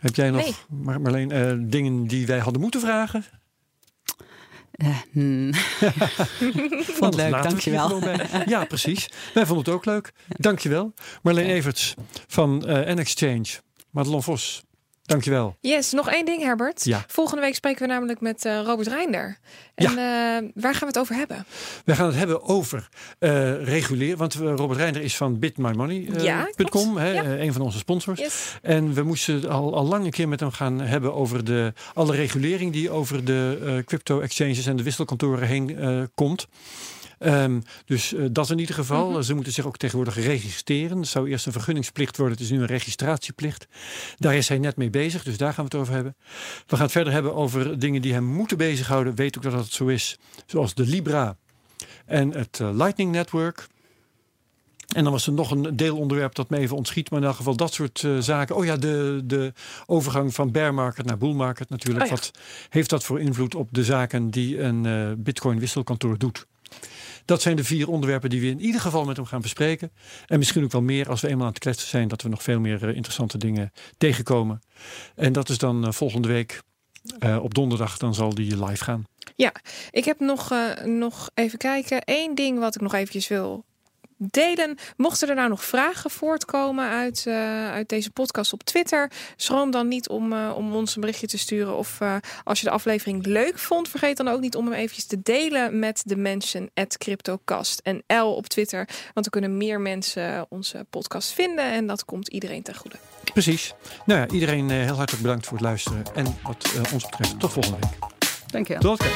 Heb jij nog, nee. Marleen, dingen die wij hadden moeten vragen? Uh, hmm. Vond het leuk, dankjewel. Ja, precies. Wij vonden het ook leuk. Dankjewel. Marleen Everts van uh, N-Exchange. Madelon Vos, Dankjewel. Yes, nog één ding Herbert. Ja. Volgende week spreken we namelijk met uh, Robert Reinder. En ja. uh, waar gaan we het over hebben? We gaan het hebben over uh, reguleren. Want Robert Reinder is van bitmymoney.com, uh, ja, een van onze sponsors. Yes. En we moesten al, al lang een keer met hem gaan hebben over de, alle regulering die over de crypto exchanges en de wisselkantoren heen komt. Um, dus uh, dat in ieder geval. Mm -hmm. Ze moeten zich ook tegenwoordig registreren. Het zou eerst een vergunningsplicht worden. Het is nu een registratieplicht. Daar is hij net mee bezig. Dus daar gaan we het over hebben. We gaan het verder hebben over dingen die hem moeten bezighouden. Weet ook dat dat zo is. Zoals de Libra en het uh, Lightning Network. En dan was er nog een deelonderwerp dat me even ontschiet. Maar in elk geval dat soort uh, zaken. Oh ja, de, de overgang van bear market naar bull market natuurlijk. Oh ja. Wat heeft dat voor invloed op de zaken die een uh, bitcoin wisselkantoor doet? Dat zijn de vier onderwerpen die we in ieder geval met hem gaan bespreken. En misschien ook wel meer als we eenmaal aan het kletsen zijn. Dat we nog veel meer uh, interessante dingen tegenkomen. En dat is dan uh, volgende week uh, op donderdag. Dan zal die live gaan. Ja, ik heb nog, nog even kijken. Eén ding wat ik nog eventjes wil delen. Mochten er nou nog vragen voortkomen uit, uh, uit deze podcast op Twitter, schroom dan niet om, uh, om ons een berichtje te sturen. Of uh, als je de aflevering leuk vond, vergeet dan ook niet om hem eventjes te delen met de mensen at CryptoCast en L op Twitter. Want dan kunnen meer mensen onze podcast vinden en dat komt iedereen ten goede. Precies. Nou ja, iedereen heel hartelijk bedankt voor het luisteren. En wat ons betreft, tot volgende week. Dank je wel. Tot